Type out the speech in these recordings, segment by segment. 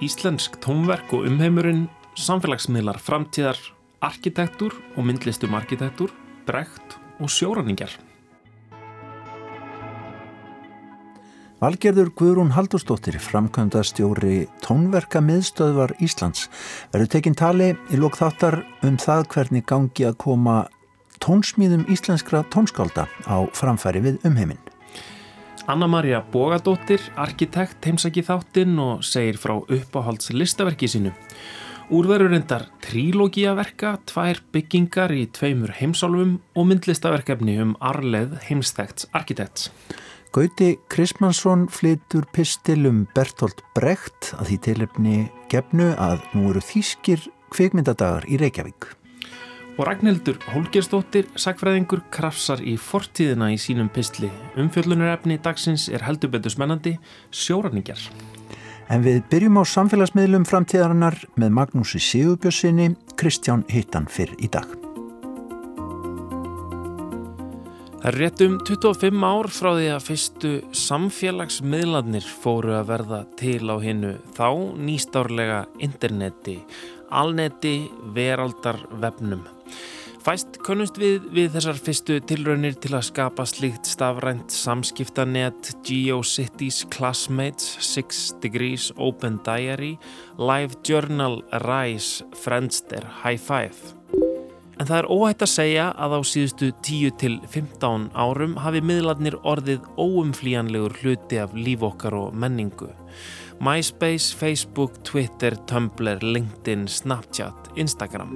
Íslensk tónverk og umheimurinn, samfélagsmiðlar framtíðar, arkitektur og myndlistum arkitektur, bregt og sjóraningar. Valgerður Guðrún Haldurstóttir, framkvæmda stjóri tónverka miðstöðvar Íslands, verður tekinn tali í lók þáttar um það hvernig gangi að koma tónsmýðum íslenskra tónskálda á framfæri við umheiminn. Anna-Maria Bogadóttir, arkitekt, heimsaki þáttinn og segir frá uppáhalds listaverki sínu. Úrverður endar trílógiaverka, tvær byggingar í tveimur heimsálfum og myndlistaverkefni um arleð heimsþekts arkitekts. Gauti Krismansson flytur pistil um Bertolt Brecht að því tilefni gefnu að nú eru þýskir kvikmyndadagar í Reykjavík. Og Ragnhildur Hólgerstóttir, sagfræðingur, krafsar í fortíðina í sínum pistli. Umfjöllunarefni dagsins er heldur betur smennandi, sjóraningar. En við byrjum á samfélagsmiðlum framtíðarinnar með Magnúsi Sigurbjörnsinni, Kristján Hittan fyrr í dag. Það er rétt um 25 ár frá því að fyrstu samfélagsmiðlarnir fóru að verða til á hinnu þá nýstárlega interneti, alneti, veraldar vefnum. Fæst konust við við þessar fyrstu tilraunir til að skapa slíkt stafrænt samskiptanet, GeoCities, Classmates, Six Degrees, Open Diary, Live Journal, Rise, Friendster, High Five. En það er óhætt að segja að á síðustu 10 til 15 árum hafi miðlarnir orðið óumflíjanlegur hluti af líf okkar og menningu. MySpace, Facebook, Twitter, Tumblr, LinkedIn, Snapchat, Instagram.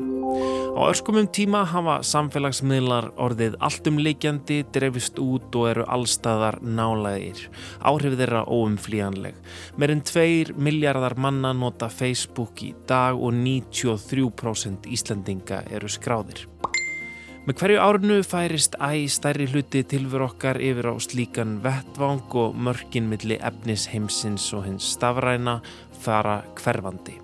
Á örskumum tíma hafa samfélagsmiðlar orðið alltumleikjandi, drefist út og eru allstaðar nálaðir. Áhrif þeirra óumflíjanleg. Meirinn 2 miljardar manna nota Facebook í dag og 93% Íslandinga eru skráðir. Með hverju árunu færist æg stærri hluti tilfur okkar yfir á slíkan vettvang og mörkin milli efnis heimsins og hins stafræna fara hverfandi.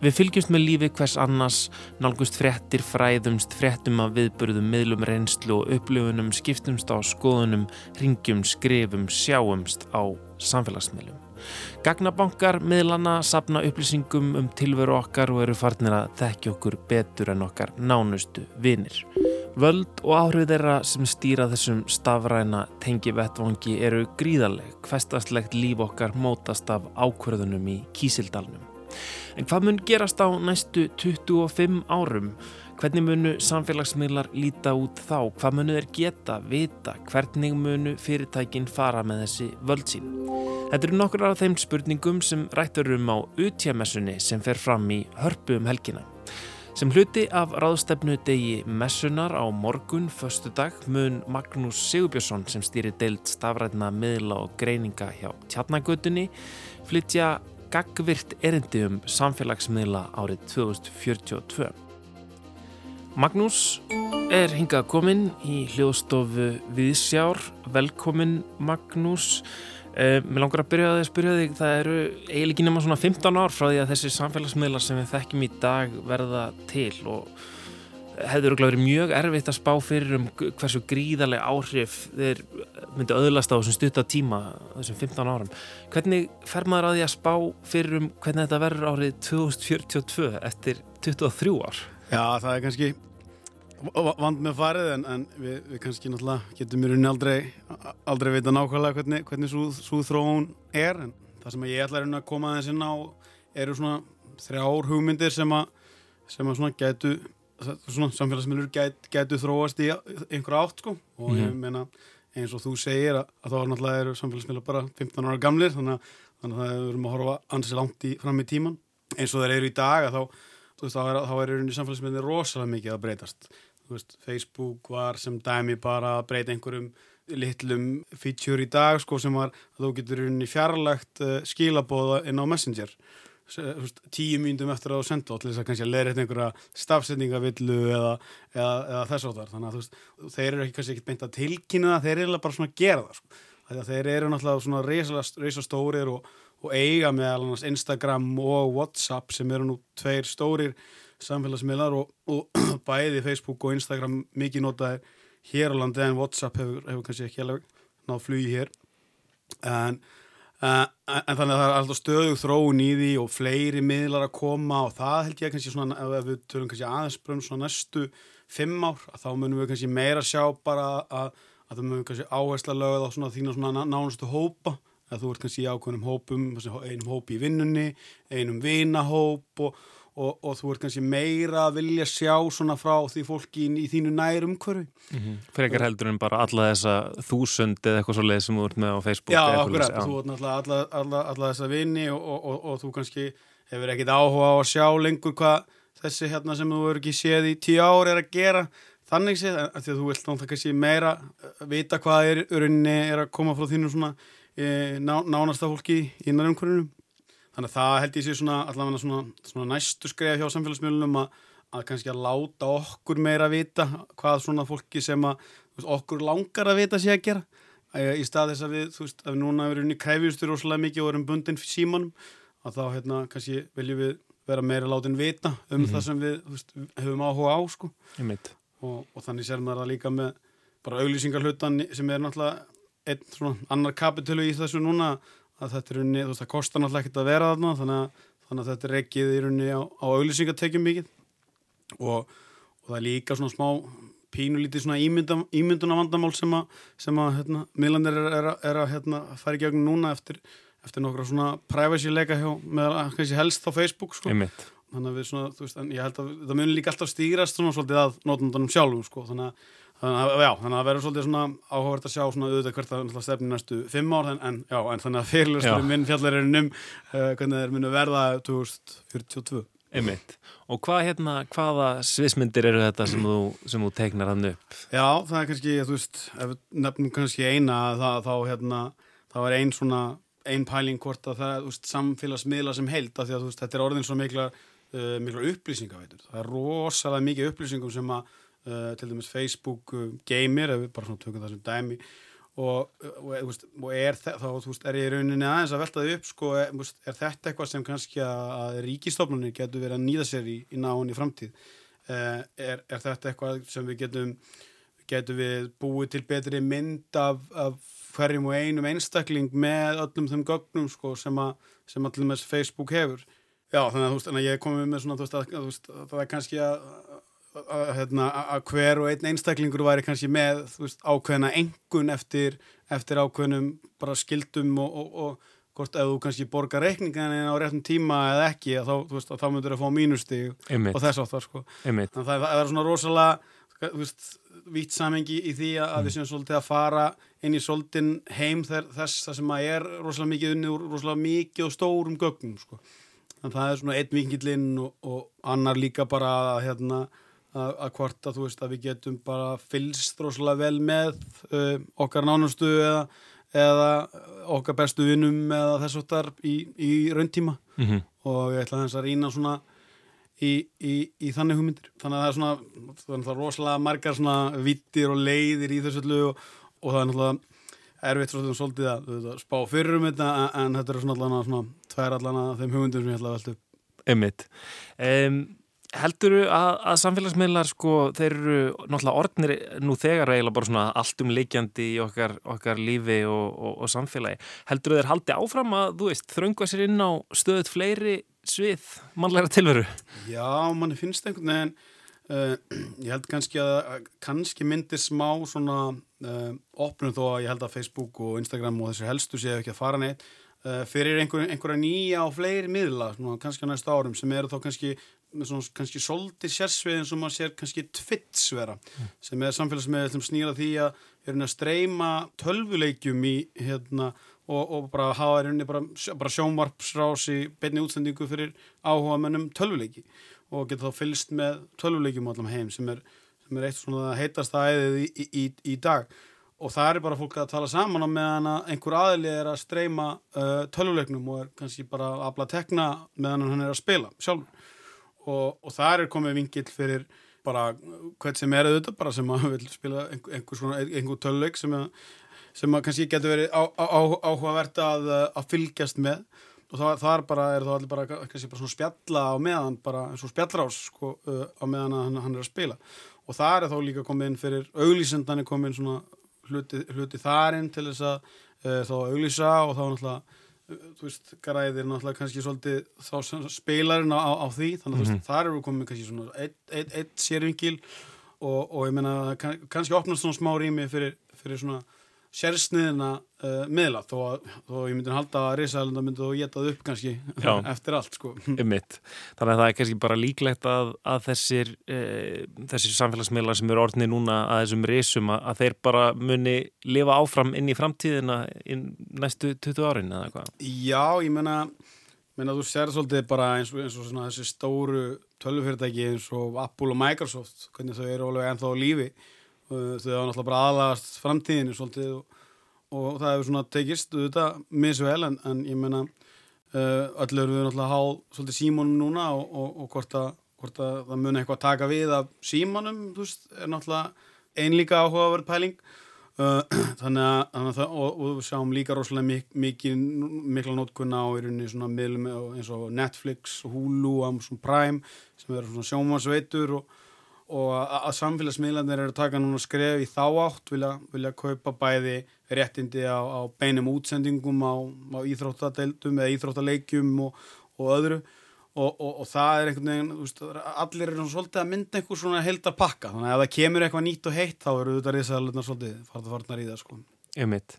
Við fylgjumst með lífi hvers annars, nálgust frettir, fræðumst, frettum af viðburðum, miðlum reynslu og upplifunum, skiptumst á skoðunum, ringjum, skrifum, sjáumst á samfélagsmiðlum. Gagnabankar miðlana sapna upplýsingum um tilveru okkar og eru farnir að þekkja okkur betur en okkar nánustu vinir. Völd og áhrif þeirra sem stýra þessum stafræna tengi vettvangi eru gríðarleg, hverstastlegt líf okkar mótast af ákverðunum í kísildalnum. En hvað mun gerast á næstu 25 árum? Hvernig munu samfélagsmiðlar líta út þá? Hvað munu þeir geta, vita? Hvernig munu fyrirtækin fara með þessi völd sín? Þetta eru nokkur af þeim spurningum sem rættur um á UTM-messunni sem fer fram í hörpu um helgina. Sem hluti af ráðstefnu degi messunar á morgun, förstu dag, mun Magnús Sigurbjörnsson sem stýri deilt stafræðna miðla og greininga hjá tjarnagötunni flytja gagvirt erindi um samfélagsmiðla árið 2042. Magnús er hingað kominn í hljóðstofu Viðsjár. Velkomin Magnús. Uh, mér langar að byrja að spyrja þig, það eru eiginlega ekki nema svona 15 ár frá því að þessi samfélagsmiðlar sem við þekkjum í dag verða til og hefur verið mjög erfitt að spá fyrir um hversu gríðarlega áhrif þeir myndi öðlast á þessum stutta tíma þessum 15 árum. Hvernig fer maður að því að spá fyrir um hvernig þetta verður árið 2042 eftir 23 ár? Já, það er kannski vand með farið en, en við, við kannski náttúrulega getum mjög unni aldrei aldrei vita nákvæmlega hvernig, hvernig svo þróun er en það sem ég ætla að koma aðeins inn á eru svona þrjár hugmyndir sem að sem að svona gætu svona samfélagsmiðlur gætu, gætu þróast í einhverja átt sko og mm. ég mhm. meina eins og þú segir að, að þá er náttúrulega eru samfélagsmiðlur bara 15 ára gamlir þannig að, þannig að það er um að horfa ansið langt í, fram í tíman eins og þeir eru í dag að þá, þá er, þá er samfélagsmiðlur rosalega mikið að breytast veist, Facebook var sem dæmi bara að breyta einhverjum litlum feature í dag sko, sem var að þú getur fjarlagt uh, skilabóða inn á Messenger tíu mínutum eftir að þú senda og til þess að kannski að leira eitthvað einhverja stafsetningavillu eða, eða, eða þess áttar þannig að veist, þeir eru ekki kannski ekkert beint að tilkynna það, þeir eru bara svona að gera það sko. þeir eru náttúrulega svona reysa stórir og, og eiga með Instagram og Whatsapp sem eru nú tveir stórir samfélagsmiðlar og, og bæði Facebook og Instagram mikið notaði hér á landi en Whatsapp hefur, hefur kannski ekki alveg náð flugi hér. En, Uh, en þannig að það er alltaf stöðug þróun í því og fleiri miðlar að koma og það held ég kannski svona ef við tölum kannski aðeins bröðum svona næstu fimm ár að þá munum við kannski meira sjá bara að, að það munum kannski áhersla lögð á svona þína svona nánustu hópa. Að þú ert kannski í ákveðnum hópum einum hópi í vinnunni, einum vinahóp og og, og þú ert kannski meira að vilja sjá svona frá því fólki í, í þínu nær umhverfi. Mm -hmm. Frekar heldur en bara alla þessa þúsund eða eitthvað svo leið sem þú ert með á Facebook Já, akkurat, þú ert náttúrulega alla, alla, alla þessa vini og, og, og þú kannski hefur ekkit áhuga á að sjá lengur hvað þessi hérna sem þú eru ekki séð í tíu ár er að gera. Þannig séð, því að þú vilt náttúrulega kannski meira eh, vita hvað er, er að koma frá þínu svona e, ná, nánasta fólki í nærumhverjunum Þannig að það held ég sé svona allavega svona, svona næstu skreið hjá samfélagsmiðlunum að, að kannski að láta okkur meira að vita hvað svona fólki sem að veist, okkur langar að vita sé að gera. Í stað þess að við, þú veist, að við núna erum í kræfjustur óslulega mikið og erum bundin símanum að þá hérna kannski viljum við vera meira látin vita um mm -hmm. það sem við veist, höfum áhuga á sko. Og, og þannig sér maður það líka með bara auglýsingarhlutan sem er náttúrulega einn svona annar kapitölu í þessu núna að þetta er unni, þú veist, það kostar náttúrulega ekkert að vera þarna þannig að, þannig að þetta er ekkið í unni á, á auðlýsingatekjum mikið. Og, og það er líka svona smá pínulítið svona ímynda, ímynduna vandamál sem að, sem að hérna, miðlandir er, er, er að hérna, fara í gegnum núna eftir, eftir nokkra svona privacy leika hjá, með kannski helst á Facebook sko. þannig að við svona, þú veist, en ég held að það munir líka alltaf stýrast svona svolítið að nótundunum sjálfum sko, þannig að Þannig að, já, þannig að það verður svolítið svona áhugavert að sjá svona auðvitað hvert að stefni næstu fimm ár en, en, já, en þannig að fyrirlustur minn fjallar er um uh, hvernig þeir munu verða 2042. Einmitt. Og hvað hérna, hvaða svismyndir eru þetta sem þú, sem þú teiknar hann upp? Já, það er kannski, þú veist, nefnum kannski eina það, þá hérna, þá er ein svona, ein pæling hvort að það, þú veist, samfélagsmiðla sem held að því að þú veist, þetta er orðin svo mikla, uh, mikla upplýsinga, veitur. Það er rosalega mikið upplýsingum sem að uh, til dæmis Facebook uh, geymir, ef við bara svona tökum það sem dæmi. Og, og, og er, þá, veist, er ég í rauninni aðeins að velta þau upp sko, er, er þetta eitthvað sem kannski að ríkistofnunni getur verið að nýða sér í, í náinn í framtíð? Uh, er, er þetta eitthvað sem við getum getum við búið til betri mynd af, af hverjum og einum einstakling með öllum þeim gögnum sko, sem að, sem og með Facebook hefur? Já, þannig að, veist, að ég komi með svona, þú veist, að, veist, að það er kannski að að hérna, hver og einn einstaklingur væri kannski með veist, ákveðna engun eftir, eftir ákveðnum bara skildum og, og, og hvort ef þú kannski borgar reikningan á réttum tíma eða ekki þá, veist, þá myndur það að fá mínusti og þess áttar sko. þannig að það, það er svona rosalega vitt samengi í því að mm. við séum svolítið að fara inn í svolítið heim þess að sem að er rosalega mikið unni og rosalega mikið og stórum gögnum sko. þannig að það er svona einn vikingillinn og, og annar líka bara að hérna að hvort að þú veist að við getum bara fylst rosalega vel með uh, okkar nánustu eða, eða okkar bestu vinnum eða þess aftar í, í rauntíma. Mm -hmm. og ég ætla þess að rýna svona í, í, í þannig hugmyndir. Þannig að það er svona, það er rosalega margar svona vittir og leiðir í þessu öllu og, og það er náttúrulega erfitt svolítið, svolítið að, að spá fyrir um þetta en, en þetta er svona allan að svona tvær allan að þeim hugmyndir sem ég ætla að velta upp. Emmitt um, Heldur þú að, að samfélagsmiðlar sko, þeir eru náttúrulega orðnir nú þegar eiginlega bara svona alltum leikjandi í okkar, okkar lífi og, og, og samfélagi. Heldur þú þeir haldi áfram að, þú veist, þrönga sér inn á stöðut fleiri svið mannleira tilveru? Já, manni finnst einhvern veginn, uh, ég held kannski að kannski myndir smá svona uh, opnum þó að ég held að Facebook og Instagram og þessu helstu séu ekki að fara neitt uh, fyrir einhver, einhverja nýja og fleiri miðla, svona, kannski á næsta árum sem eru þá kannski svona, kannski soldi sérsvið eins og maður sér kannski tvittsvera mm. sem er samfélagsmiðl sem snýra því að við erum að streyma tölvuleikjum í hérna og, og bara hafa hérna bara, bara sjónvarpsrási beinni útsendingu fyrir áhuga mennum tölvuleiki og geta þá fylst með tölvuleikjum allam heim sem er, sem er eitt svona heitast aðeðið í, í, í, í dag og það er bara fólk að tala saman á meðan að einhver aðli er að streyma uh, tölvuleiknum og er kannski bara að afla tekna meðan hann er að spila sjálfur og, og það er komið vingill fyrir bara hvern sem er auðvitað bara sem að vil spila einhver, svona, einhver töluleik sem, sem að kannski getur verið á, á, áhugavert að, að fylgjast með. Og það, það er bara, er þá allir bara kannski bara svona spjalla á meðan bara eins og spjallrás sko, uh, á meðan hann, hann er að spila. Og það er þá líka komið inn fyrir auglísendan er komið inn svona hluti, hluti þarinn til þess að uh, þá auglísa og þá náttúrulega þú veist, græðir náttúrulega kannski svolítið þá spilarinn á, á því þannig að mm -hmm. þar eru komið kannski svona eitt, eitt, eitt sérvingil og, og ég meina kann, kannski opnast svona smá rými fyrir, fyrir svona sérsniðina uh, miðla þó að þó ég myndi halda að Rísælunda myndi að geta það upp kannski Já. eftir allt sko. Þannig að það er kannski bara líklegt að, að þessir, e, þessir samfélagsmiðlar sem eru orðni núna að þessum Rísum að, að þeir bara muni lifa áfram inn í framtíðina í næstu 20 árin eða hvað? Já, ég menna menna þú sér svolítið bara eins og, eins og þessi stóru tölvufyrirtæki eins og Apple og Microsoft hvernig þau eru alveg ennþá á lífi þau hafa náttúrulega bara aðlagast framtíðinu svolítið og, og það hefur svona tekist auðvitað misvel en, en ég menna uh, öll eru við náttúrulega há svolítið símónum núna og, og, og hvort, að, hvort að það muni eitthvað taka við af símónum, þú veist, er náttúrulega einlíka áhugaverð pæling. Uh, þannig að, þannig að og við sjáum líka rosalega mik mikil mikla nótkunna á í rauninni eins og Netflix, Hulu, Amazon Prime sem eru svona sjómasveitur og og að samfélagsmiðlandir eru að taka núna skref í þá átt vilja, vilja kaupa bæði réttindi á, á beinum útsendingum á, á íþróttadeildum eða íþróttaleikjum og, og öðru. Og, og, og það er einhvern veginn veist, allir eru svolítið að mynda einhver svona heldar pakka þannig að ef það kemur eitthvað nýtt og heitt þá eru þetta risaðalunar svolítið farða farnar í það sko. Ég mitt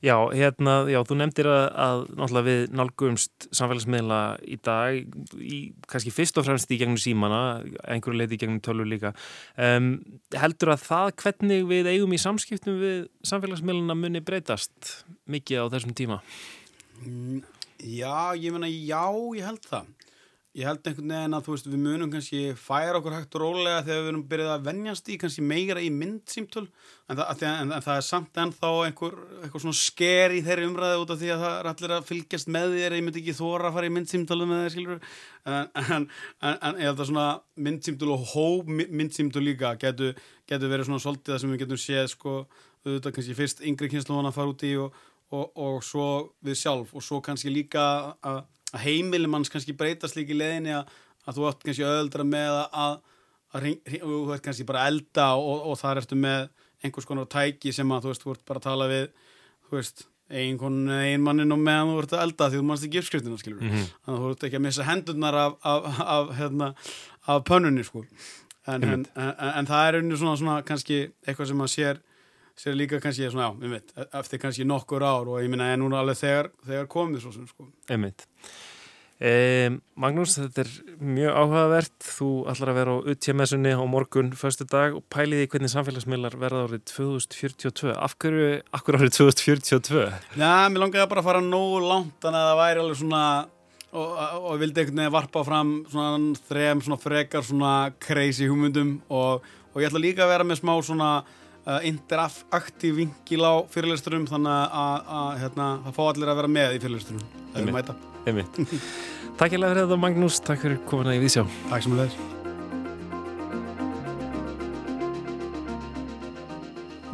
Já, hérna, já, þú nefndir að, að náttúrulega við nálgumst samfélagsmiðla í dag, í, kannski fyrst og fremst í gegnum símana, einhverju leiti í gegnum tölur líka. Um, heldur að það hvernig við eigum í samskiptum við samfélagsmiðluna muni breytast mikið á þessum tíma? Mm, já, ég menna já, ég held það. Ég held einhvern veginn að þú veist við munum kannski færa okkur hægt og rólega þegar við erum byrjað að vennjast í kannski meira í myndsýmtöl en, en, en, en það er samt ennþá einhver, einhver svona sker í þeirri umræði út af því að það er allir að fylgjast með þér. Ég myndi ekki þóra að fara í myndsýmtölu með þeir skilur en ég held að svona myndsýmtöl og hó myndsýmtöl líka getur getu verið svona svolítið það sem við getum séð sko auðvitað kannski fyrst yngri kynsluðan að fara út í og, og, og svo við sjálf. Og svo kannski líka að að heimilum hans kannski breytast líka í leðinni að, að þú ætti kannski öðuldra með að, að þú ætti kannski bara elda og, og þar ertu með einhvers konar tæki sem að þú veist, þú ert bara að tala við þú veist, einhvern einmannin og meðan þú ert að elda því þú mannst ekki uppskriftina skilur mm -hmm. þannig að þú ert ekki að missa hendurnar af, af, af, hérna, af pönnunni sko. En, en, en, en það er unni svona, svona kannski eitthvað sem að sér sér líka kannski svona, já, ég veit, eftir kannski nokkur ár og ég minna, en núna alveg þegar, þegar komið svo sem, sko. Einmitt. Eh, Magnús, þetta er mjög áhugavert þú ætlar að vera á UTMS-unni á morgun förstu dag og pæliði hvernig samfélagsmiðlar verða árið 2042 af hverju, hverju árið 2042? Já, mér langiði bara að fara nógu langt þannig að það væri alveg svona og, og ég vildi einhvern veginn varpa fram svona þrem svona frekar svona crazy hugmyndum og, og ég ætla líka að vera með smá svona uh, interaktív vingil á fyrirlesturum þannig að hérna, það fá allir að vera með í fyrirlesturum það er mæta. Takk ég lega fyrir þetta Magnús, takk fyrir komuna í Vísjá. Takk sem leðis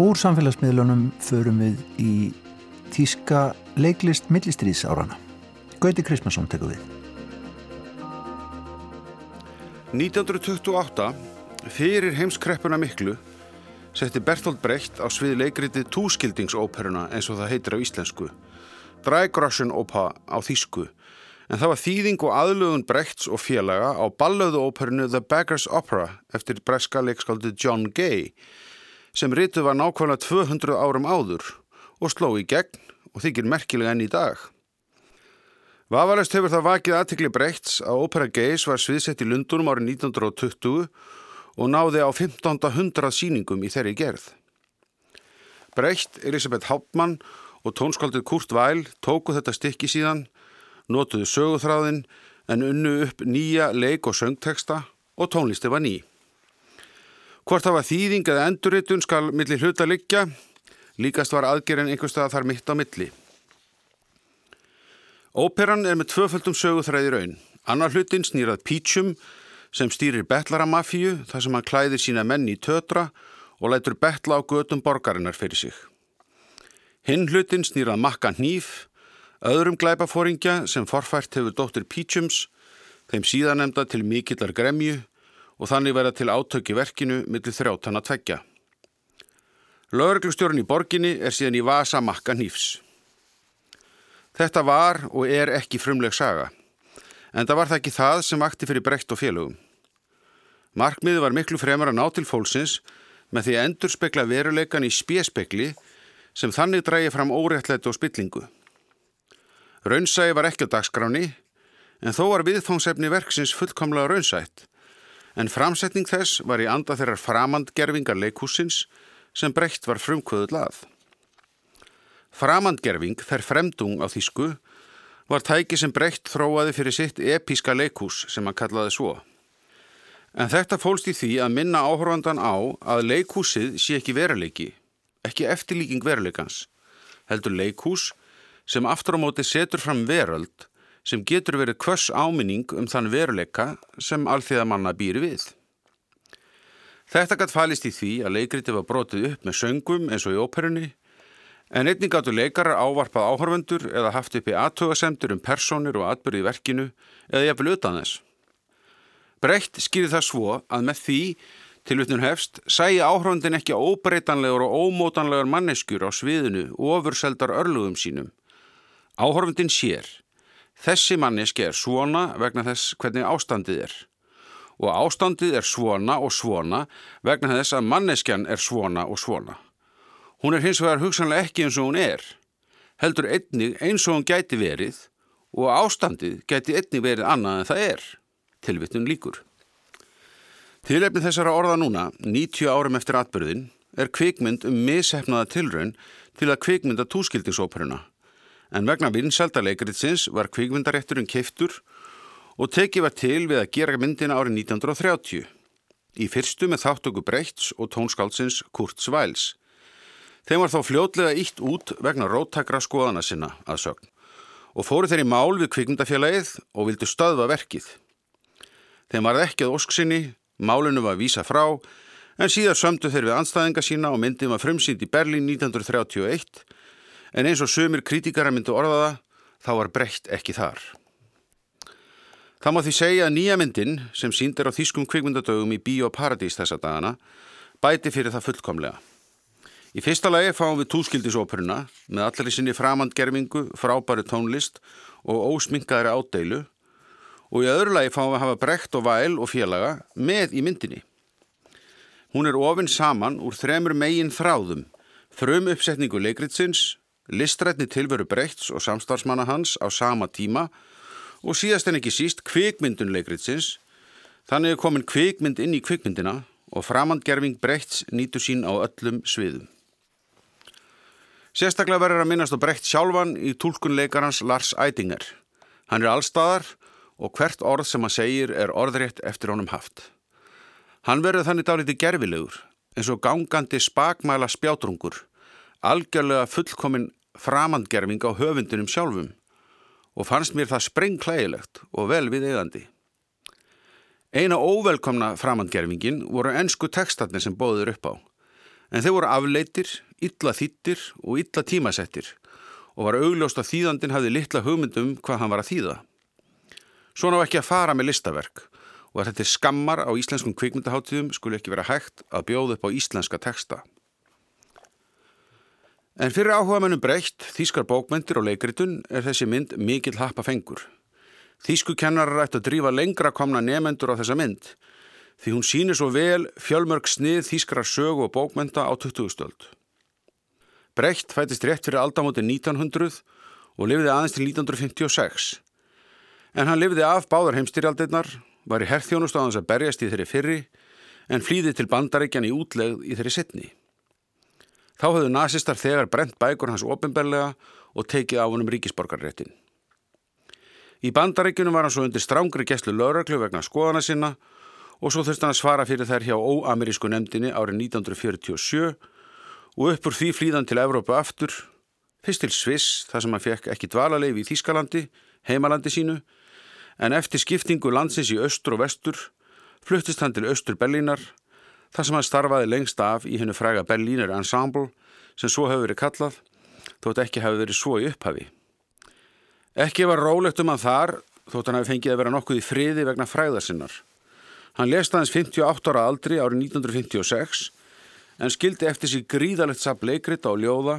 Úr samfélagsmiðlunum förum við í tíska leiklist millistriðs árana Gauti Krismansson tekur við. 1928 fyrir heimskreppuna miklu setti Bertolt Brecht á svið leikritið Túskildingsóperuna eins og það heitir á íslensku Dreigroschen Opa á þýsku en það var þýðing og aðlögun Brechts og félaga á ballöðu óperinu The Beggar's Opera eftir breska leikskáldu John Gay sem rítu var nákvæmlega 200 árum áður og sló í gegn og þykir merkilega enn í dag. Vafarest hefur það vakið aðtikli Brechts að ópera Gays var sviðsett í Lundunum árið 1920 og náði á 1500 síningum í þeirri gerð. Brecht, Elisabeth Hauptmann og tónskaldið Kurt Weil tóku þetta stykki síðan notuðu söguþráðin en unnu upp nýja leik- og söngteksta og tónlisti var ný. Hvort það var þýðing eða endurritun skal millir hluta liggja, líkast var aðgerinn einhverstað þar mitt á milli. Óperan er með tvöföldum söguþræði raun. Annar hlutin snýrað Pítsjum sem stýrir betlaramafíu þar sem hann klæðir sína menn í tötra og lætur betla á gödum borgarinnar fyrir sig. Hinn hlutin snýrað makka hníf Öðrum glæpafóringja sem forfært hefur dóttir Pítsjums, þeim síðanemda til mikillar gremju og þannig verða til átöki verkinu millir þrjátana tveggja. Lögreglustjórn í borginni er síðan í vasa makka nýfs. Þetta var og er ekki frumleg saga, en það var það ekki það sem vakti fyrir breytt og félögum. Markmiði var miklu fremur að ná til fólksins með því að endur spekla veruleikan í spjespekli sem þannig drægi fram óréttlæti og spillingu. Raunsægi var ekki á dagskráni, en þó var viðfóngsefni verksins fullkomlega raunsætt, en framsetning þess var í anda þeirrar framandgerfingar leikúsins sem breytt var frumkvöðu lað. Framandgerfing, þær fremdung á þýsku, var tæki sem breytt þróaði fyrir sitt episka leikús sem hann kallaði svo. En þetta fólst í því að minna áhörvandan á að leikúsið sé ekki veruleiki, ekki eftirlíking veruleikans, heldur leikús sem aftur á móti setur fram veröld sem getur verið kvöss áminning um þann veruleika sem alþjóðamanna býri við. Þetta gætt falist í því að leikriti var brotið upp með söngum eins og í óperunni En einnig gáttu leikarar ávarpað áhörfundur eða haft uppi aðtögasemtur um personir og atbyrði í verkinu eða jafnvel utan þess. Breytt skýri það svo að með því til utnum hefst sæi áhörfundin ekki óbreytanlegur og ómótanlegar manneskjur á sviðinu og ofurseldar örlugum sínum. Áhörfundin sér. Þessi manneski er svona vegna þess hvernig ástandið er. Og ástandið er svona og svona vegna þess að manneskjan er svona og svona. Hún er hins vegar hugsanlega ekki eins og hún er, heldur einnig eins og hún gæti verið og ástandið gæti einnig verið annað en það er, tilvittun líkur. Tilefni þessara orða núna, 90 árum eftir atbyrðin, er kvikmynd um missefnaða tilraun til að kvikmynda túskildingsóperuna, en vegna vinsældarleikaritsins var kvikmyndarétturinn keiftur og tekið var til við að gera myndina árið 1930, í fyrstu með þáttöku Brechts og tónskálsins Kurt Svæls, Þeim var þá fljótlega ítt út vegna róttakra skoðana sinna að sögn og fóru þeir í mál við kvikmyndafélagið og vildu stöðva verkið. Þeim var ekki að ósksinni, málinu var að vísa frá en síðar sömdu þeir við anstæðinga sína og myndið var frumsýnd í Berlín 1931 en eins og sömur kritikara myndu orðaða þá var breytt ekki þar. Það má því segja að nýja myndin sem síndir á þýskum kvikmyndadögum í Bíóparadís þessa dagana bæti fyrir það fullkomlega. Í fyrsta lagi fáum við túskildisóperuna með allir í sinni framandgerfingu, frábæri tónlist og ósminkaðri ádeilu og í öðru lagi fáum við að hafa brekt og væl og félaga með í myndinni. Hún er ofinn saman úr þremur megin þráðum, frum uppsetningu leikritsins, listrætni tilveru brekts og samstarfsmanna hans á sama tíma og síðast en ekki síst kvikmyndun leikritsins, þannig er komin kvikmynd inn í kvikmyndina og framandgerfing brekts nýtu sín á öllum sviðum. Sérstaklega verður að minnast á breytt sjálfan í tólkunleikarans Lars Eidinger. Hann er allstaðar og hvert orð sem hann segir er orðrétt eftir honum haft. Hann verður þannig dálítið gerfilegur, eins og gangandi spakmæla spjátrungur, algjörlega fullkomin framandgerfing á höfundunum sjálfum og fannst mér það sprengklægilegt og vel við eigandi. Eina óvelkomna framandgerfingin voru ennsku textatni sem bóður upp á, en þeir voru afleitir illa þýttir og illa tímasettir og var augljóst að þýðandin hafði litla hugmyndum hvað hann var að þýða. Svona var ekki að fara með listaverk og að þetta skammar á íslenskum kvikmyndaháttíðum skulle ekki vera hægt að bjóða upp á íslenska texta. En fyrir áhuga mennum breytt, þýskar bókmyndir og leikritun er þessi mynd mikill happa fengur. Þýsku kennarar ætti að drífa lengra komna nefendur á þessa mynd því hún sýnir svo vel fjölmörg snið þýskara sögu og bókmynda á 20. stöld. Brecht fætist rétt fyrir aldamóti 1900 og lifði aðeins til 1956. En hann lifði af báðar heimstyrjaldirnar, var í herþjónust á hans að berjast í þeirri fyrri en flýði til bandaríkjan í útlegð í þeirri setni. Þá höfðu nazistar þegar brent bækur hans ofinberlega og tekið á honum ríkisborgarréttin. Í bandaríkjunum var hann svo undir strángri gæslu lauraglu vegna skoðana sinna og svo þurfti hann að svara fyrir þær hjá óamerísku nefndinni árið 1947 og uppur því flýðan til Evrópu aftur, fyrst til Sviss þar sem hann fekk ekki dvalarleif í Þískalandi, heimalandi sínu, en eftir skiptingu landsins í östur og vestur fluttist hann til östur Berlínar þar sem hann starfaði lengst af í hennu fræga Berlínar Ensemble sem svo hefur verið kallað, þótt ekki hefur verið svo í upphafi. Ekki var rólegt um hann þar, þótt hann hefði fengið að vera nokkuð í friði vegna fræðarsinnar. Hann lest aðeins 58 ára aldri árið 1956 en skildi eftir sig gríðalegt sap leikrita og ljóða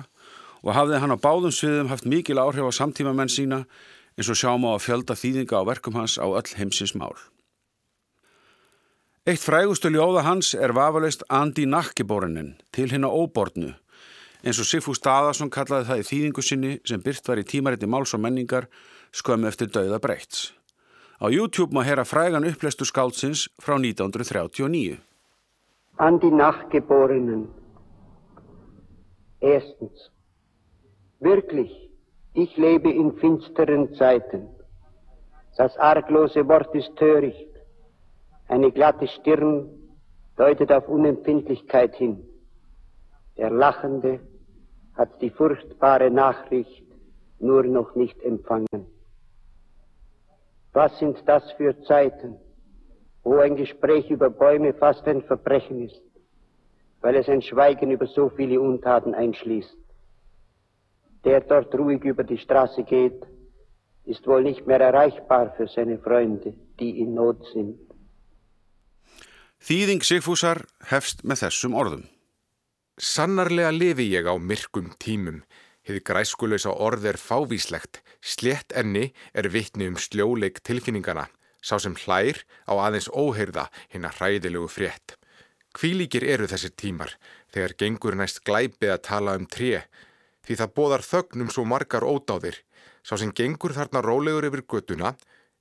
og hafði hann á báðum sviðum haft mikil áhrif á samtímamenn sína eins og sjáum á að fjölda þýðinga á verkum hans á öll heimsins mál. Eitt frægustu ljóða hans er vafalist Andi Nakkiborinin til hinn á óbornu eins og Sigfús Daðarsson kallaði það í þýðingu sinni sem byrt var í tímariti máls og menningar skömmu eftir dauða breyts. Á YouTube má hera frægan upplestu skáldsins frá 1939. Andi Nachgeborenen Erstens. Wirklich, ich lebe in finsteren Zeiten. Das arglose Wort ist töricht. Eine glatte Stirn deutet auf Unempfindlichkeit hin. Der Lachende hat die furchtbare Nachricht nur noch nicht empfangen. Was sind das für Zeiten, wo ein Gespräch über Bäume fast ein Verbrechen ist? weil es ein Schweigen über so viele Untaten einschließt. Der dort ruhig über die Straße geht, ist wohl nicht mehr erreichbar für seine Freunde, die in Not sind. Þýðing Sigfúsar hefst með þessum orðum. Sannarlega lifi ég á myrkum tímum. Hið græskulösa orð er fávíslegt. Slétt enni er vittni um sljóleik tilfinningana. Sá sem hlær á aðeins óheyrða hinn að hræðilegu frétt. Hvílíkir eru þessir tímar þegar gengur næst glæpið að tala um tré því það bóðar þögnum svo margar ódáðir. Sá sem gengur þarna rólegur yfir göttuna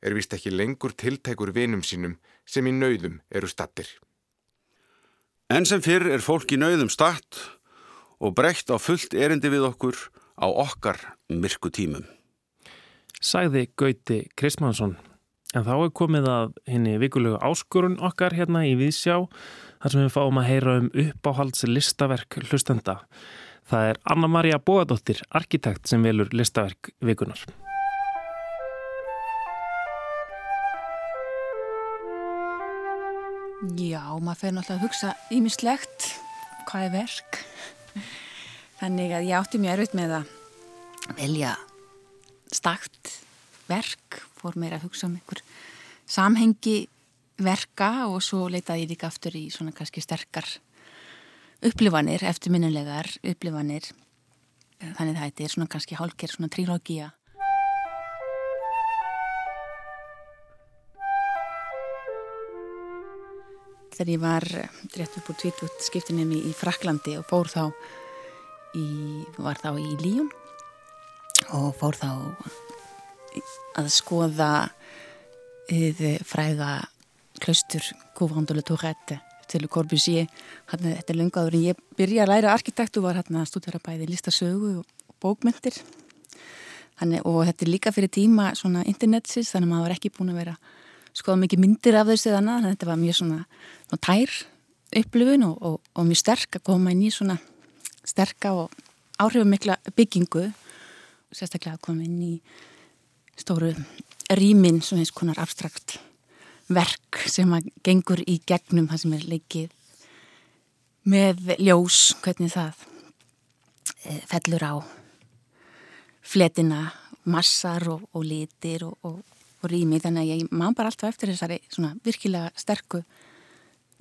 er vist ekki lengur tiltækur vinum sínum sem í nauðum eru stattir. En sem fyrr er fólk í nauðum statt og breytt á fullt erindi við okkur á okkar myrku tímum. Sæði Gauti Kristmannsson. En þá er komið að henni vikulegu áskorun okkar hérna í Vísjá þar sem við fáum að heyra um uppáhalds listaverk hlustenda. Það er Anna-Maria Bóadóttir, arkitekt sem velur listaverk vikunar. Já, maður fyrir náttúrulega að hugsa ímislegt hvað er verk. Þannig að ég átti mjög erfitt með að velja stakt verk, fór mér að hugsa um einhver samhengi verka og svo leitaði ég líka aftur í svona kannski sterkar upplifanir, eftirminnilegar upplifanir. Þannig það er svona kannski hálker svona trílógia Þegar ég var rétt upp úr tvítút skiptinum í, Fraklandi og fór þá í, var þá í Líun og fór þá að skoða fræða klaustur Couvandole Tourette til hérna, þetta er lungaður en ég byrja að læra arkitektu var hérna að stúdera bæði listasögu og bókmyndir þannig, og þetta er líka fyrir tíma internetsins þannig að maður var ekki búin að vera skoða mikið myndir af þessu þannig að þetta var mjög svona, svona tær upplifun og, og, og mjög sterk að koma inn í svona sterka og áhrifumikla byggingu. Sérstaklega að koma inn í stóru rýmin svona eins konar abstrakt verk sem að gengur í gegnum það sem er leikið með ljós, hvernig það e, fellur á fletina, massar og, og litir og, og, rými þannig að ég má bara alltaf eftir þessari svona virkilega sterku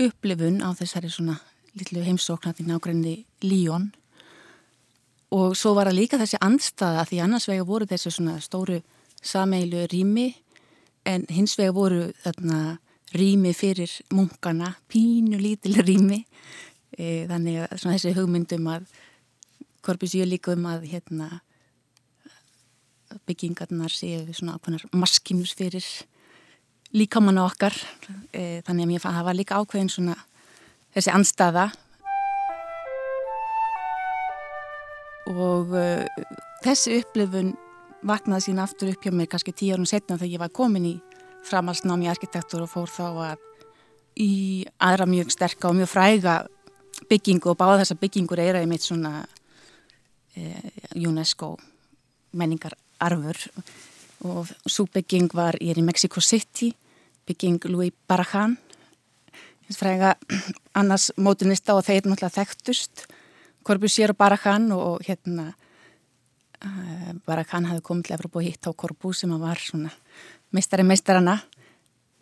upplifun á þessari svona litlu heimsóknati nákvæmni Líón og svo var það líka þessi andstaða því annars vega voru þessu svona stóru sameilu rými en hins vega voru þarna rými fyrir munkana, pínu lítil rými. E, þannig að þessi hugmyndum að korpus ég líka um að hérna, byggingarnar séu svona ákveðnar maskinus fyrir líkamanna okkar. E, þannig að mér fann að það var líka ákveðin svona þessi anstaða og e, þessi upplifun vaknaði sín aftur upp hjá mér kannski tíu árum setna þegar ég var komin í framhalsnámi arkitektur og fór þá að í aðra mjög sterka og mjög fræga byggingu og báða þessa byggingur er að ég meitt svona eh, UNESCO menningararfur og svo bygging var, ég er í Mexico City bygging Louis Barragan fræga annars mótunista og þeir náttúrulega þekktust. Corbusier og Barragan og hérna Eh, bara hann hafi komið til Evropa og hitt á Korbu sem var svona meistari meistarana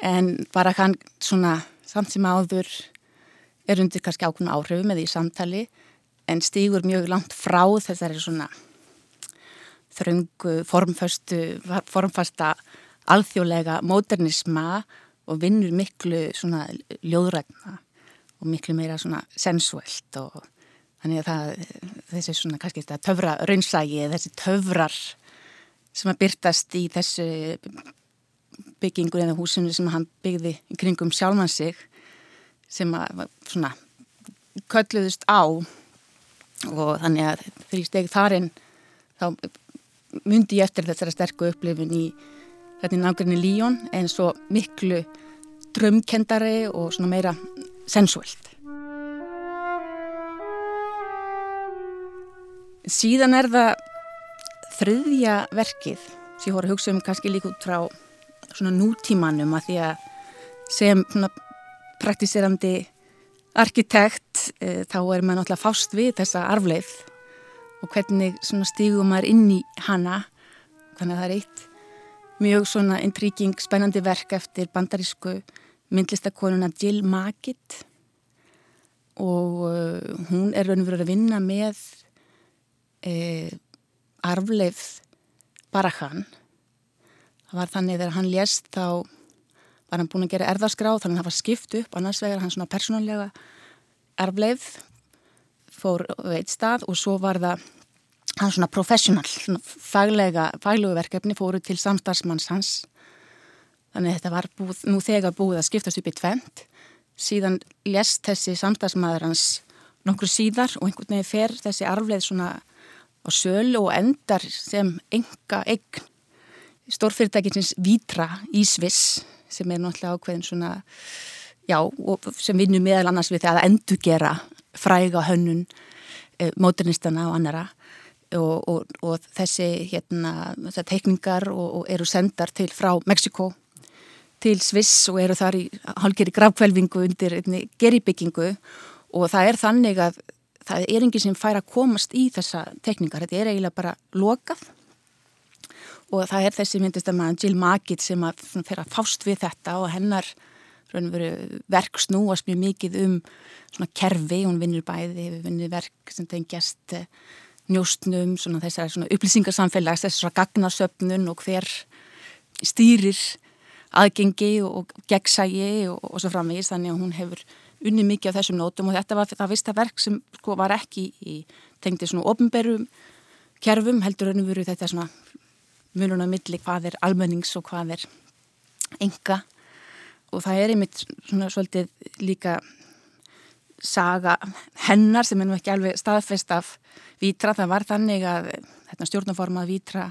en bara hann svona samt sem áður er undir kannski ákveðna áhrifu með því samtali en stígur mjög langt frá þessari svona þröngu, formföstu, formfasta alþjóðlega modernisma og vinnur miklu svona ljóðrækna og miklu meira svona sensuelt og þannig að það, þessi svona kannski þetta töfra raunsægi, þessi töfrar sem að byrtast í þessu byggingur eða húsinu sem hann byggði kringum sjálfan sig sem að svona kölluðust á og þannig að ég steg þarinn þá myndi ég eftir þessara sterku upplifun í þetta nákvæmni Líón en svo miklu drömkendari og svona meira sensuelt. Síðan er það þriðja verkið sem ég voru að hugsa um kannski líka út frá svona nútímanum að því að sem svona praktiserandi arkitekt e, þá er maður náttúrulega fást við þessa arfleif og hvernig stígum maður inn í hana. Þannig að það er eitt mjög svona intríking spennandi verk eftir bandarísku myndlistakonuna Jill Magitt og uh, hún er raun og verið að vinna með uh, arfleif Barajan það var þannig þegar hann lést þá var hann búin að gera erðarskrá þannig að það var skipt upp annars vegar hann svona persónulega arfleif fór veit stað og svo var það hann svona professional, svona faglega faglegu verkefni fóru til samstarfsmanns hans. Þannig þetta var búið, nú þegar búið að skiptast upp í tvent síðan lest þessi samstarfsmaður hans nokkur síðar og einhvern veginn fer þessi arfleð svona á sölu og endar sem enga eign stórfyrirtækinsins Vítra í Sviss sem er náttúrulega ákveðin svona já, sem vinnur meðal annars við það að endugera fræga hönnun eh, móternistana og annara og, og, og þessi hérna, teikningar og, og eru sendar til frá Mexiko til Sviss og eru þar í hálgeri gravkvelvingu undir geribyggingu og það er þannig að það er enginn sem fær að komast í þessa teikningar, þetta er eiginlega bara lokað. Og það er þessi myndist að maður Jill Magitt sem að fyrir að fást við þetta og hennar verk snúast mjög mikið um svona kerfi, hún vinnir bæði, vinnir verk sem tengjast eh, njóstnum, svona þessar svona upplýsingarsamfélags, þessar gagnarsöpnun og hver stýrir aðgengi og gegnsægi og, og svo framvegis. Þannig að hún hefur unni mikið á þessum nótum og þetta var það vista verk sem sko var ekki í tengdi svona ofnberum kerfum heldur önum veru þetta svona mununa milli hvað er almennings og hvað er enga og það er einmitt svona svolítið líka saga hennar sem er nú ekki alveg staðfest af Vítra, það var þannig að þetta stjórnaformað Vítra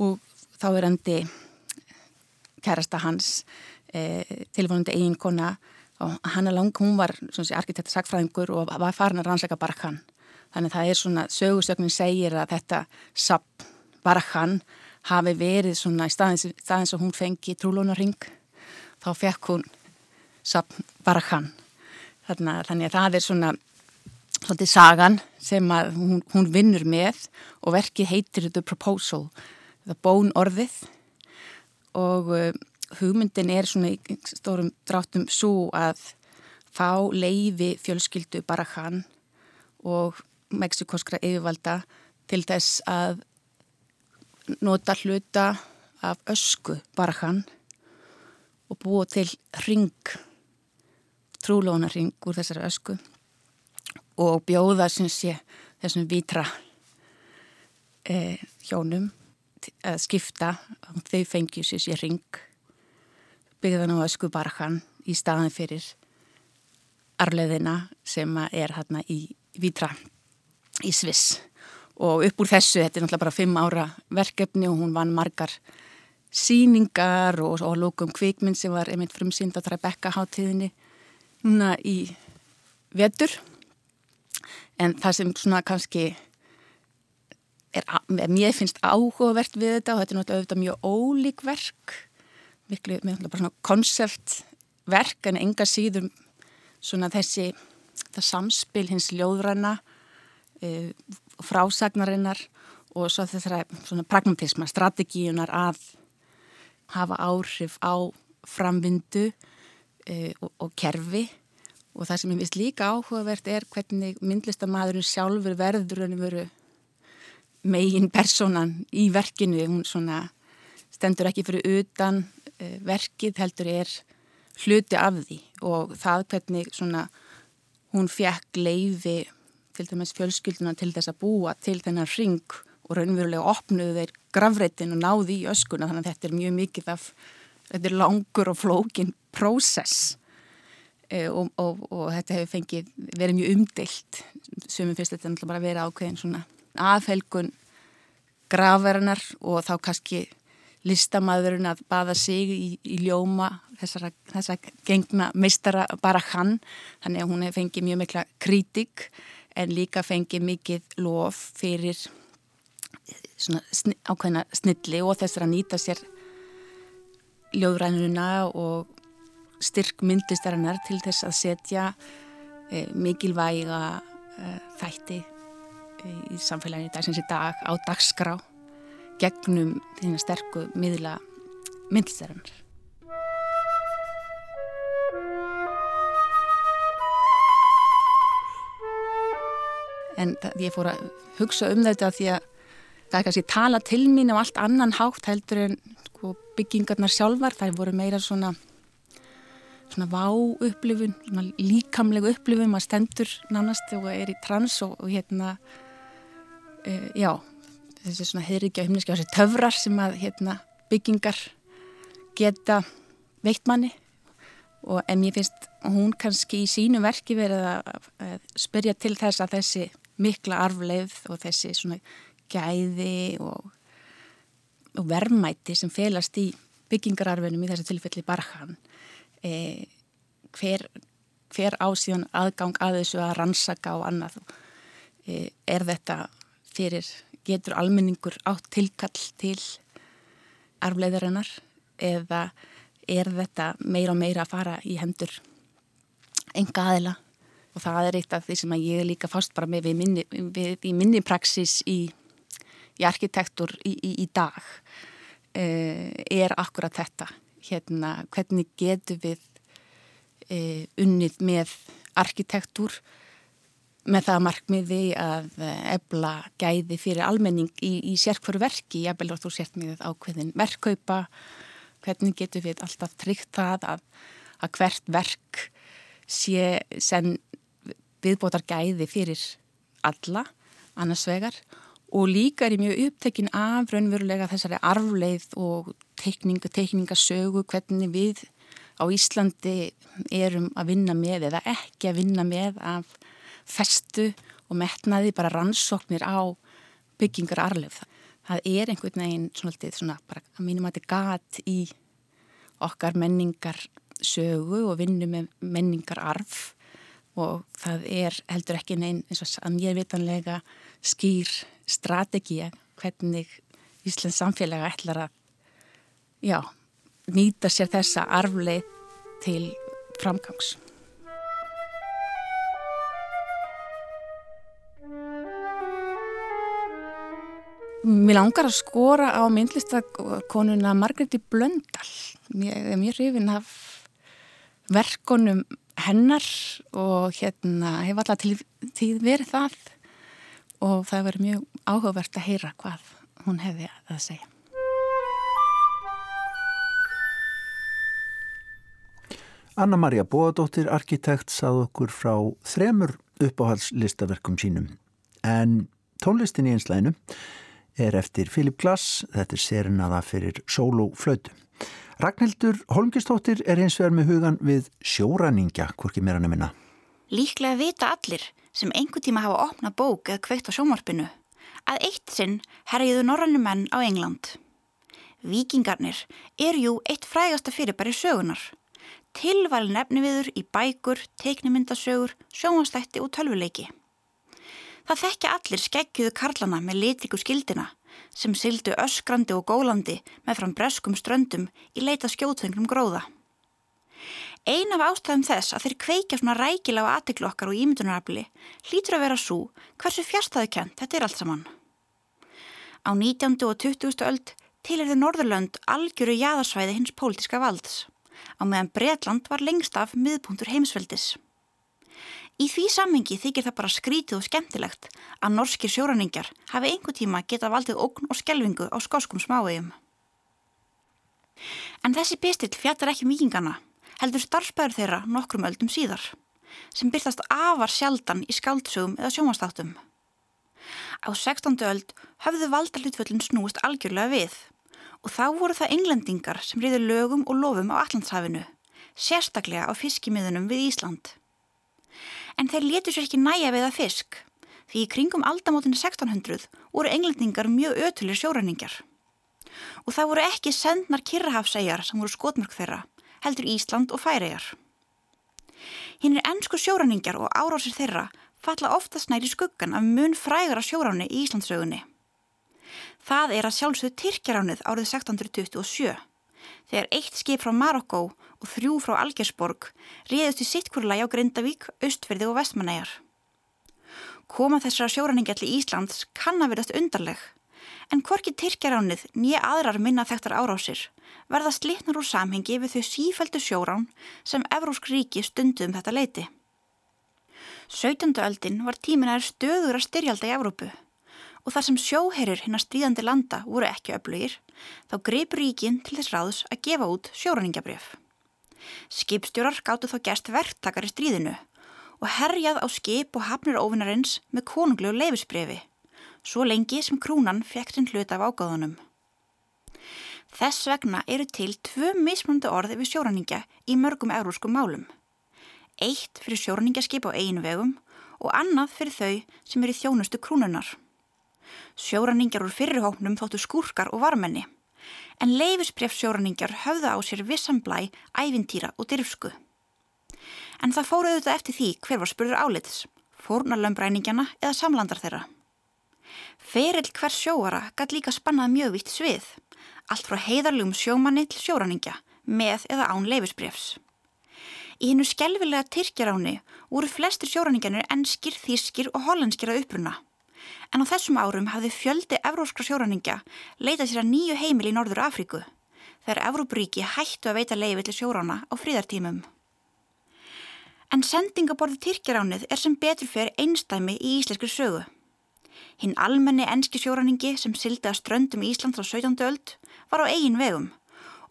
og þá er endi kærasta hans e, tilvonandi eiginkona og hann er lang, hún var arkitekta sagfræðingur og var farin að rannsleika Barakhan þannig það er svona, sögursögnin segir að þetta sap Barakhan hafi verið svona í staðins, staðins að hún fengi trúlónaring þá fekk hún sap Barakhan þannig að það er svona svolítið sagan sem hún, hún vinnur með og verkið heitir The Proposal, The Bone orðið. Og uh, hugmyndin er svona í stórum dráttum svo að fá leiði fjölskyldu bara hann og meksikoskra yfirvalda til þess að nota hluta af ösku bara hann og búa til ring trúlóna ring úr þessari ösku og bjóða sé þessum vítra eh, hjónum að skipta. Þau fengjur sér sér ring byggðan á ösku barkan í staðan fyrir arleðina sem er hérna í Vítra í Sviss. Og upp úr þessu, þetta er náttúrulega bara fimm ára verkefni og hún vann margar síningar og, og lókum kvikminn sem var einmitt frumsýnd á Tribeca hátíðinni núna í vetur. En það sem svona kannski er, mér finnst áhugavert við þetta og þetta er náttúrulega auðvitað mjög ólík verk miklu, með náttúrulega bara svona konceptverk en enga síður svona þessi það samspil hins ljóðræna e, frásagnarinnar og svo þessara svona pragmatisma, strategíunar að hafa áhrif á framvindu e, og, og kerfi. Og það sem ég vist líka áhugavert er hvernig myndlistamæðurinn sjálfur verður en veru megin personan í verkinu. Hún svona stendur ekki fyrir utan uh, verkið heldur er hluti af því. Og það hvernig svona hún fekk leiði til dæmis fjölskylduna til þess að búa til þennan ring og raunverulega opnuðu þeir gravreitin og náði í öskuna þannig að þetta er mjög mikið af þetta er langur og flókin prósess. E, og, og, og þetta hefur fengið verið mjög umdeilt. Sem við finnst þetta bara að vera ákveðin svona aðfelgun gravverðanar og þá kannski listamæðurinn að baða sig í, í ljóma þessara, þessara gengna meistara bara hann. Þannig að hún hefur fengið mjög mikla kritik en líka fengið mikið lof fyrir svona sni, ákveðina snilli og þessar að nýta sér ljóðrænuna og styrk myndlistarinnar til þess að setja e, mikilvæga e, þætti e, í samfélaginu dagsins í dag á dagskrá gegnum þína sterku miðla myndlistarinnar. En það, ég fór að hugsa um þetta því að það er kannski tala til mín á allt annan hátt heldur en sko, byggingarnar sjálfar. Það voru meira svona, svona vá upplifun, svona líkamlegu upplifun, maður stendur nánast og er í trans og, og hérna, uh, já, þessi svona heyrikja himniski, þessi töfrar sem að hérna, byggingar geta veikt manni og en ég finnst hún kannski í sínu verki verið að, að spyrja til þess að þessi mikla arfleið og þessi svona gæði og, og verðmæti sem felast í byggingararfinum í þessu tilfelli barhan. E, hver, hver ásíðan aðgang að þessu að rannsaka og annað? E, er þetta fyrir getur almenningur átt tilkall til arfleiðarinnar eða er þetta meira og meira að fara í hendur enga aðila og það er eitt af því sem ég er líka fast bara með við minni, við, í minni praxis í, í arkitektur í, í, í dag eh, er akkurat þetta. Hérna hvernig getur við eh, unnið með arkitektur með það markmiði að ebla gæði fyrir almenning í, í sérkvaru verki, ég belur þú sért með ákveðin verkkaupa, hvernig getur við alltaf tryggt það að, að hvert verk sé sem viðbótar gæði fyrir alla annars vegar og líka er ég mjög upptekinn af raunverulega þessari arfleið og teikninga, teikningasögu, hvernig við á Íslandi erum að vinna með eða ekki að vinna með af festu og metnaði bara rannsóknir á byggingar arlef. Það er einhvern veginn svona, svona bara að mínum að þetta gat í okkar menningar sögu og vinnu með menningar arf og það er heldur ekki neinn eins og að mér vitanlega skýr strategið hvernig Íslands samfélaga ætlar að já, nýta sér þessa arfleið til framgangs. Mér langar að skora á myndlistakonuna Margreði Blöndal. Ég er mjög hrifin af verkonum hennar og hérna hef alltaf til tíð verið það og það verið mjög áhugavert að heyra hvað hún hefði að segja. Anna-Maria Bóadóttir, arkitekt, sað okkur frá þremur uppáhaldslistaverkum sínum en tónlistin í einslæðinu er eftir Filip Glass, þetta er serinaða fyrir sólóflötu. Ragnhildur Holmgistóttir er eins vegar með hugan við sjóræningja, hvorki meira nefnina. Líklega vita allir sem einhver tíma hafa opnað bók eða kveikt á sjómarpinu að eitt sinn herjiðu norrannu menn á England. Víkingarnir er jú eitt frægasta fyrirbæri sögunar. Tilvæl nefni viður í bækur, teiknimyndasögur, sjómanstætti og tölvuleiki. Það þekkja allir skeggjuðu karlana með litriku skildina sem syldu öskrandi og gólandi með fram breskum ströndum í leita skjóðfengnum gróða. Ein af ástæðum þess að þeir kveikja svona rækilega á aðtiklu okkar og ímyndunarafli hlýtur að vera svo hversu fjárstæðu kent þetta er allt saman. Á 19. og 20. öld til þið Norðurlönd algjöru jæðarsvæði hins pólitiska valds, á meðan Breitland var lengst af miðpunktur heimsveldis. Í því samhengi þykir það bara skrítið og skemmtilegt að norskir sjóraningjar hafi einhver tíma getað valdið ógn og skelvingu á skóskum smáegjum. En þessi bestill fjallar ekki um vikingana, heldur starfsbæður þeirra nokkrum öldum síðar, sem byrtast afar sjaldan í skáldsögum eða sjómanstáttum. Á 16. öld höfðu valdarlutvöldin snúist algjörlega við og þá voru það englendingar sem riður lögum og lofum á Allandshafinu, sérstaklega á fiskimiðunum við Ísland en þeir letu sér ekki næja við að fisk því í kringum aldamótinu 1600 voru englendingar mjög ötulir sjóræningar. Og það voru ekki sendnar kirrahafsæjar sem voru skotmörk þeirra, heldur Ísland og Færiðar. Hinn er ennsku sjóræningar og árásir þeirra falla oftast næri skuggan af mun frægara sjóráni í Íslandsögunni. Það er að sjálfsögðu Tyrkjaránið árið 1627 þegar eitt skip frá Marokko og þrjú frá Algersborg riðist í sittkurlægi á Grindavík, Östferði og Vestmanæjar. Koma þessara sjóræningi allir Íslands kann að verðast undarleg, en hvorki Tyrkjaránið nýja aðrar minna þekktar árásir verða slitnar úr samhengi við þau sífældu sjórán sem Evrósk ríki stundum um þetta leiti. 17. öldin var tímin að er stöður að styrjalda í Evrópu og þar sem sjóherir hinn að stríðandi landa voru ekki öflugir, þá greip ríkin til þess ráðs að gefa út sjóraningabrjöf. Skipstjórar gáttu þá gæst verktakar í stríðinu og herjað á skip og hafnir ofinarins með konunglegu leifisbrefi, svo lengi sem krúnan fekk sinn hlut af ágáðunum. Þess vegna eru til tvö mismunandi orði við sjóraninga í mörgum euróskum málum. Eitt fyrir sjóraningaskip á einu vegum og annað fyrir þau sem eru þjónustu krúnunar. Sjóraningjar úr fyrirhóknum þóttu skúrkar og varmenni, en leifisbref sjóraningjar höfða á sér vissan blæ, ævintýra og dyrfsku. En það fóru auðvitað eftir því hver var spurður áliðs, fórnarlömbræningjana eða samlandar þeirra. Ferill hver sjóara gætt líka spannað mjög vitt svið, allt frá heiðarlegum sjómanni til sjóraningja, með eða án leifisbrefs. Í hennu skelvilega Tyrkjaráni voru flestir sjóraningjanir ennskir, þískir og hollandskir að uppruna en á þessum árum hafði fjöldi evróskra sjóraningja leitað sér að nýju heimil í Norður Afríku þegar Evróbríki hættu að veita leiði til sjórána á fríðartímum. En sendingaborði Tyrkjaránið er sem betur fyrir einstæmi í íslenskri sögu. Hinn almenni enski sjóraningi sem sildi að ströndum Íslands á 17. öld var á eigin vegum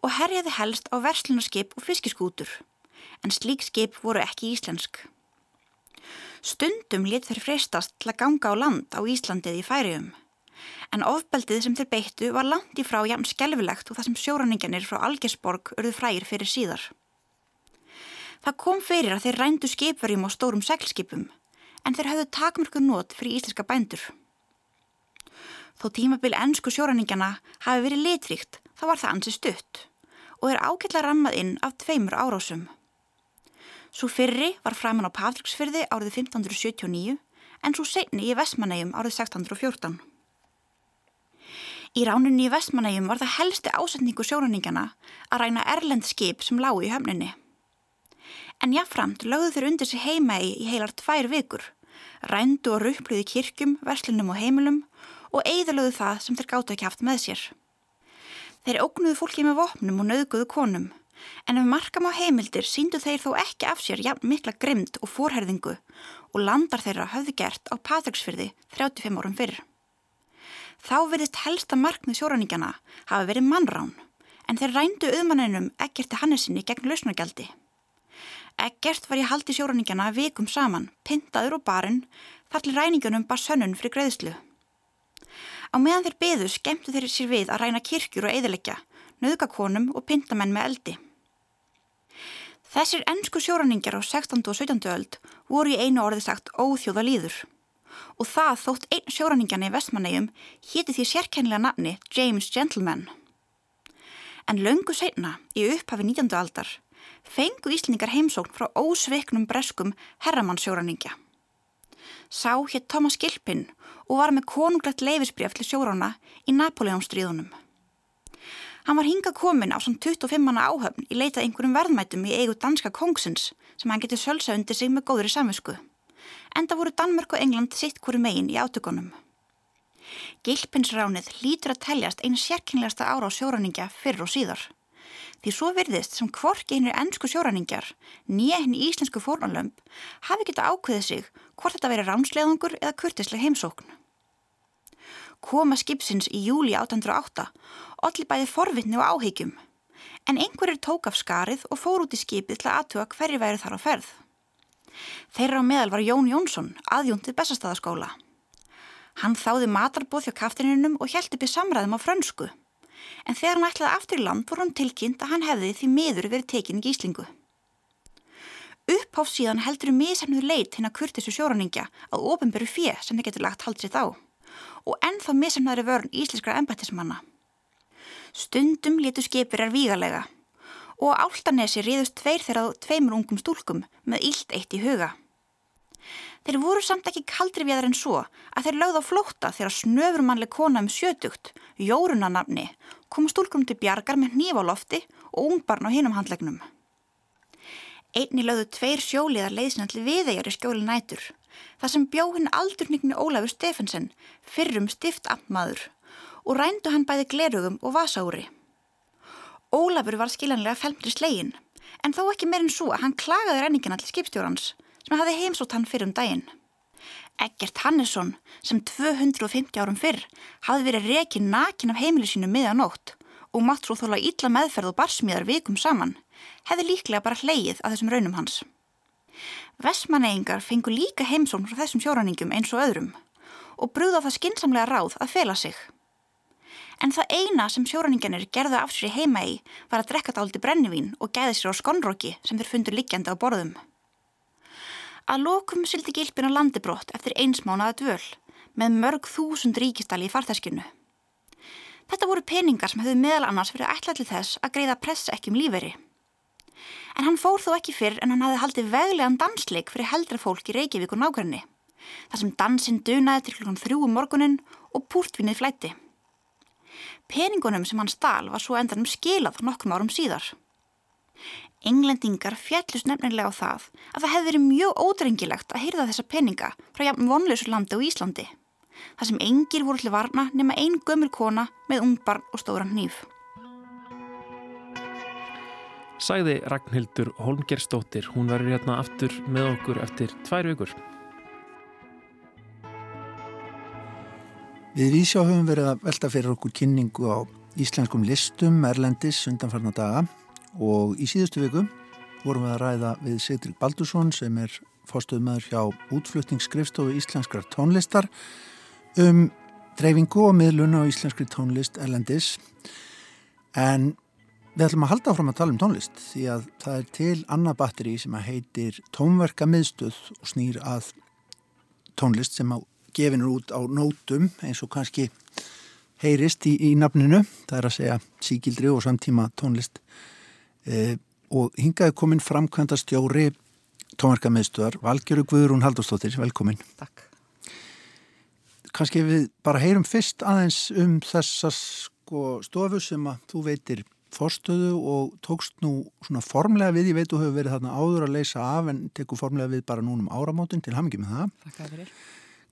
og herjaði helst á verslunarskip og fiskiskútur, en slík skip voru ekki íslensk. Stundum lit þeir freistast til að ganga á land á Íslandið í færium. En ofbeldið sem þeir beittu var langt í frá jæm skelvilegt og það sem sjóraninganir frá Algersborg örðu frægir fyrir síðar. Það kom fyrir að þeir rændu skipverjum á stórum seglskipum, en þeir hafðu takmörku nót fyrir íslenska bændur. Þó tímabil ennsku sjóraningana hafi verið litríkt, þá var það ansi stutt og er ákveðlega rammað inn af tveimur árásum. Svo fyrri var framann á Patricksfyrði árið 1579 en svo segni í Vestmanægjum árið 1614. Í ránunni í Vestmanægjum var það helsti ásetningu sjóraningjana að ræna erlend skip sem lágu í höfninni. En jáframt lögðu þeir undir sig heimægi í heilar tvær vikur, rændu og ruppliði kirkjum, verslunum og heimilum og eigðalögðu það sem þeir gáttu ekki haft með sér. Þeir ógnuðu fólki með vopnum og nöðguðu konum en ef markam á heimildir síndu þeir þó ekki af sér jafn mikla grimd og fórherðingu og landar þeirra höfðu gert á Patricksfyrði 35 árum fyrr. Þá verðist helsta markmið sjóraningjana hafa verið mannrán en þeir rændu auðmanninum Eggerti Hannesinni gegn lausnargjaldi. Eggert var í haldi sjóraningjana vikum saman, pintaður og barinn, þar til ræningunum bar sönnun fyrir greiðslu. Á meðan þeir beðu skemmtu þeir sér við að ræna kirkjur og eðilegja, nöðgakonum og pintamenn með eldi. Þessir ennsku sjóraningar á 16. og 17. öld voru í einu orði sagt óþjóða líður og það þótt einn sjóraningjarni í vestmannegjum héti því sérkennilega nafni James Gentleman. En löngu segna í upphafi 19. aldar fengu Íslingar heimsókn frá ósveiknum breskum herramannsjóraningja. Sá hétt Thomas Gilpin og var með konunglegt leifisbref til sjórana í Napoleonstríðunum. Hann var hinga komin á svona 25 manna áhöfn í leitað einhverjum verðmætum í eigu danska kongsins sem hann getið sölsa undir sig með góðri samvisku. Enda voru Danmörk og England sitt hverju megin í átökunum. Gilpinsránið lítur að teljast einu sérkynlegasta ára á sjóraningja fyrr og síðar. Því svo virðist sem hvorki hinn er ennsku sjóræningar, nýja hinn í íslensku fórnalömp, hafi geta ákveðið sig hvort þetta veri rámsleðungur eða kurtislega heimsókn. Koma skipsins í júli 1808 allir bæði forvitni og áhyggjum, en einhverjir tók af skarið og fór út í skipið til að aðtuga hverju væri þar á ferð. Þeirra á meðal var Jón Jónsson, aðjúntið Bessastadaskóla. Hann þáði matarbóð hjá kaftininum og held upp í samræðum á frönsku en þegar hann ætlaði aftur í land voru hann tilkynnt að hann hefði því miður verið tekin í gíslingu. Uppháf síðan heldur um misamnuð leit hinn að kurtisu sjóraningja að ofinberu fjö sem það getur lagt hald sitt á og ennþá misamnaðri vörn íslenskra embættismanna. Stundum letu skipir er vígalega og á Áltanesi riðust tveir þeirra tveimur ungum stúlkum með ílt eitt í huga. Þeir voru samt ekki kaldri við þar en svo að þeir lögð á flótta þegar snöfurmannleg kona um sjötugt, Jórunanamni, kom stúlkum til bjargar með nýf á lofti og ungbarn á hinum handlegnum. Einni lögðu tveir sjóliðar leiðsnalli viðegar í skjóli nætur, þar sem bjó hinn aldurningni Ólafur Stefensen, fyrrum stiftammaður, og rændu hann bæði glerugum og vasári. Ólafur var skiljanlega felmri slegin, en þó ekki meirinn svo að hann klagaði ræningina til skipstjórans, sem hafði heimsótt hann fyrir um daginn. Eggert Hannesson, sem 250 árum fyrr hafði verið rekin nakin af heimili sínu miðanótt og svo þóla ítla meðferð og barsmiðar vikum saman, hefði líklega bara hleyið að þessum raunum hans. Vestmannegingar fengu líka heimsón frá þessum sjóranningum eins og öðrum og brúða það skinsamlega ráð að fela sig. En það eina sem sjóranninganir gerðu af sér heima í var að drekka dáliti brennivín og gæði sér á skonróki sem þeir fundur liggjandi á borðum. Að lokum sildi gilpin á landibrótt eftir einsmánaða dvöl með mörg þúsund ríkistali í farþeskinu. Þetta voru peningar sem hefðu meðal annars verið ætlað til þess að greiða press ekki um líferi. En hann fór þó ekki fyrr en hann hafði haldið veglegan dansleik fyrir heldra fólk í Reykjavík og nákvæmni. Það sem dansinn dunaði til klukkan þrjú um morgunin og púrtvinnið flætti. Peningunum sem hann stál var svo endanum skilað nokkrum árum síðar. Englendingar fjallust nefnilega á það að það hefði verið mjög ódrengilegt að hýrða þessa peninga frá jafn vonlausu landi og Íslandi. Það sem engir voru til varna nema einn gömur kona með ungbarn og stóran nýf. Sæði Ragnhildur Holmgerstóttir, hún verður hérna aftur með okkur eftir tvær vikur. Við Vísjá höfum verið að velta fyrir okkur kynningu á íslenskum listum Erlendis undanfarnar daga og í síðustu viku vorum við að ræða við Sigdil Baldursson sem er fórstöðumöður hjá útflutningsskrifstofu íslenskrar tónlistar um dreifingu og miðlun á íslenskri tónlist erlendis. En við ætlum að halda áfram að tala um tónlist því að það er til annað batteri sem að heitir tónverka miðstöð og snýr að tónlist sem að gefinur út á nótum eins og kannski heyrist í, í nafninu, það er að segja síkildri og samtíma tónlist e, og hingaði komin framkvæmda stjóri tónverkamiðstöðar Valgjöru Guðrún Haldurstóttir, velkomin. Takk. Kanski við bara heyrum fyrst aðeins um þessa sko stofu sem að þú veitir forstöðu og tókst nú svona formlega við, ég veit þú hefur verið þarna áður að leysa af en tekur formlega við bara núnum áramótin. Til hamingi með það.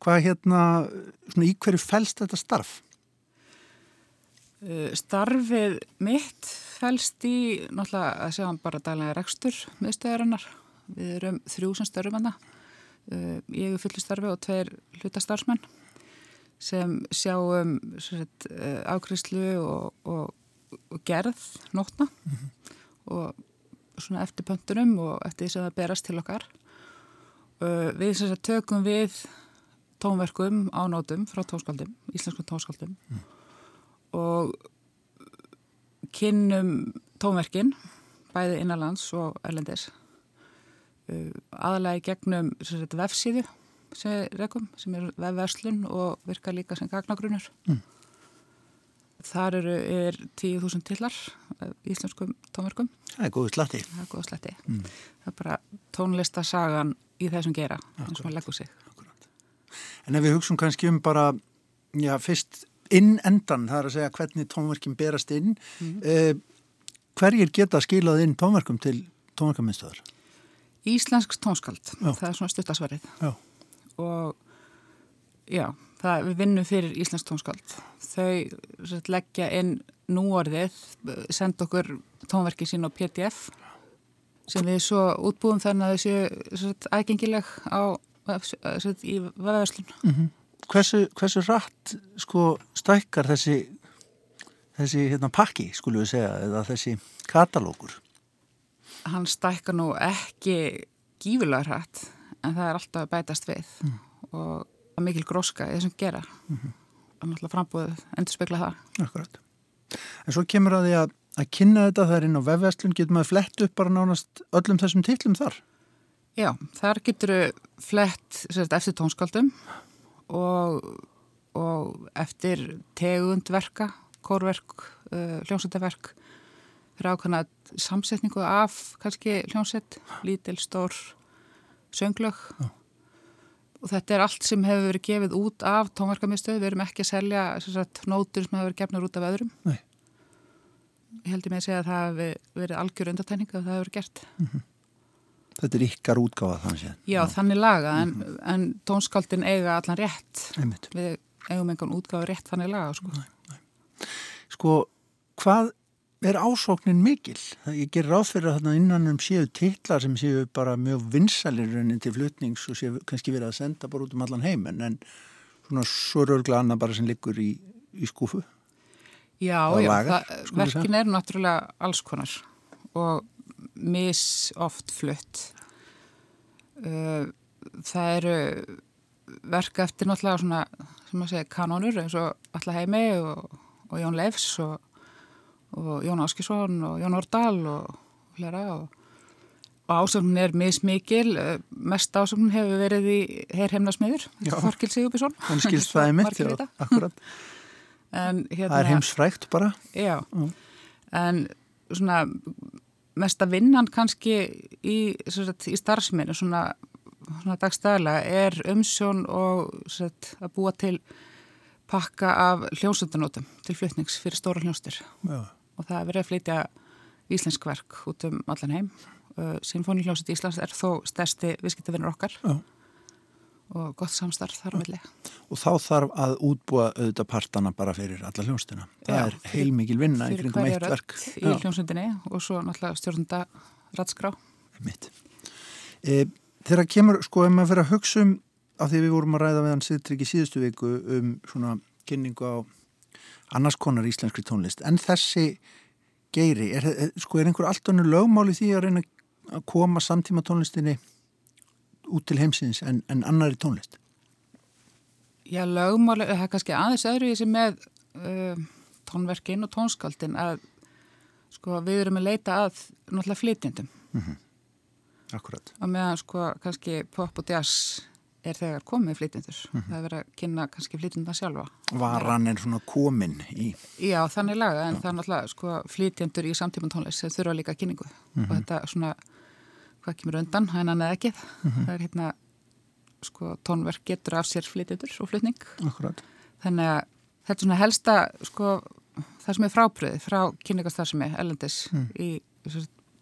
Hvað hérna, svona í hverju fælst þetta starf? Uh, starfið mitt fælst í náttúrulega að segja bara daglega rekstur miðstöðarinnar. Við erum þrjú sem störfum hana. Uh, ég er fulli starfi og tveir hlutastarfsmenn sem sjáum uh, ákrislu og, og, og gerð nótna mm -hmm. og svona eftir pöntunum og eftir því sem það berast til okkar. Við sagt, tökum við tónverkum á nótum frá tónskaldum, íslenskum tónskaldum mm og kynnum tónverkin bæði innanlands og erlendis. Uh, aðalega gegnum sagt, vefsíðu sem, rekum, sem er vefverslun og virka líka sem gagnagrunur mm. þar eru er 10.000 tillar íslenskum tónverkum. Það er góðu slatti. Það er mm. það er bara tónlistasagan í þessum gera eins og maður leggur sig. Akkurat. En ef við hugsun kannski um bara já, fyrst inn endan, það er að segja hvernig tónverkin berast inn mm. eh, hverjir geta skilað inn tónverkum til tónverkaminstöðar? Íslensk tónskald já. það er svona stuttasvarið og já, það, við vinnum fyrir Íslensk tónskald þau leggja inn núorðið senda okkur tónverki sín á PDF sem við svo útbúum þannig að þessu aðgengileg á, í vefverslun. Mm -hmm. Hversu, hversu rætt sko stækkar þessi þessi hérna, pakki, skulum við segja, eða þessi katalókur? Hann stækkar nú ekki gífulega hrætt, en það er alltaf að bætast við mm. og mikil gróska í þessum gera. Mm -hmm. Er náttúrulega frambúið endur spekla það. Akkurat. En svo kemur að því að, að kynna þetta þar inn á vefverslun, getur maður flett upp bara nánast öllum þessum titlum þar? Já, þar getur flett eftir tónskaldum og, og eftir tegundverka kórverk, uh, hljómsættaverk fyrir ákvæmna samsetningu af kannski hljómsætt, lítil, stór sönglög Já. og þetta er allt sem hefur verið gefið út af tónverkamiðstöð, við erum ekki að selja sagt, nótur sem hefur verið gefnur út af öðrum Nei. ég heldur mig að segja að það hefur verið algjör undartækning að það hefur verið gert mm -hmm. Þetta er ykkar útgáða þannig að Já, þannig laga, en, mm -hmm. en tónskaldin eiga allan rétt Einmitt. við eigum einhvern útgáða rétt þannig laga sko. Nei sko, hvað er ásóknin mikil? Það ég ger ráð fyrir að innan um séu titlar sem séu bara mjög vinsalir raunin til flutnings og séu kannski verið að senda bara út um allan heimen en svona svo rörgla annað bara sem liggur í, í skúfu Já, já, lagar, það, verkin er náttúrulega alls konar og mis oft flutt. Uh, það eru verka eftir náttúrulega svona, sem maður segir, kanónur eins og alla heimi og og Jón Leifs og, og Jón Áskísson og Jón Ordal og hlera og, ásöknun er mismikil. Mest ásöknun hefur verið í herrheimnasmiður, Þorkil Sigurbjörnsson. Hann skilst það í mitt, já, akkurat. En, hérna, það er heimsfrækt bara. Já, já. en svona mesta vinnan kannski í, í starfsminu svona, svona dagstæðilega er umsjón og sagt, að búa til pakka af hljómsöndanótum til flutnings fyrir stóra hljómsdur og það er verið að flytja íslensk verk út um allan heim. Uh, Sinfóni hljómsund Íslands er þó stærsti viðskiptavinnur okkar. Já. Og gott samstarf þar á milli. Og þá þarf að útbúa auðvitað partana bara fyrir alla hljómsduna það Já, er heilmikil vinna í kringum eitt verk. í hljómsundinni og svo náttúrulega stjórnunda ratskrá. Mitt e, Þegar kemur, sko, ef maður fyrir að hugsa um af því við vorum að ræða við hann Sittrygg í síðustu viku um svona kynningu á annars konar íslenskri tónlist en þessi geiri, er, sko, er einhver allt önnu lögmáli því að reyna að koma samtíma tónlistinni út til heimsins en, en annari tónlist? Já, lögmáli, það er kannski aðeins öðru í sem með uh, tónverkin og tónskaldin að sko við erum að leita að náttúrulega flytjendum mm -hmm. Akkurat og meðan sko kannski pop og jazz er þegar komið flytjendur. Mm -hmm. Það er verið að kynna kannski flytjenda sjálfa. Varan er svona komin í... Já, þannig laga, en Já. það er náttúrulega sko, flytjendur í samtíman tónleis sem þurfa líka kynningu. Mm -hmm. Og þetta svona, hvað kemur undan, hægna neða ekkið. Mm -hmm. Það er hérna, sko, tónverk getur af sér flytjendur og flytning. Akkurat. Þannig að þetta er svona helsta, sko, það sem er frábriðið frá kynningastarfsemi, ellendis, mm. í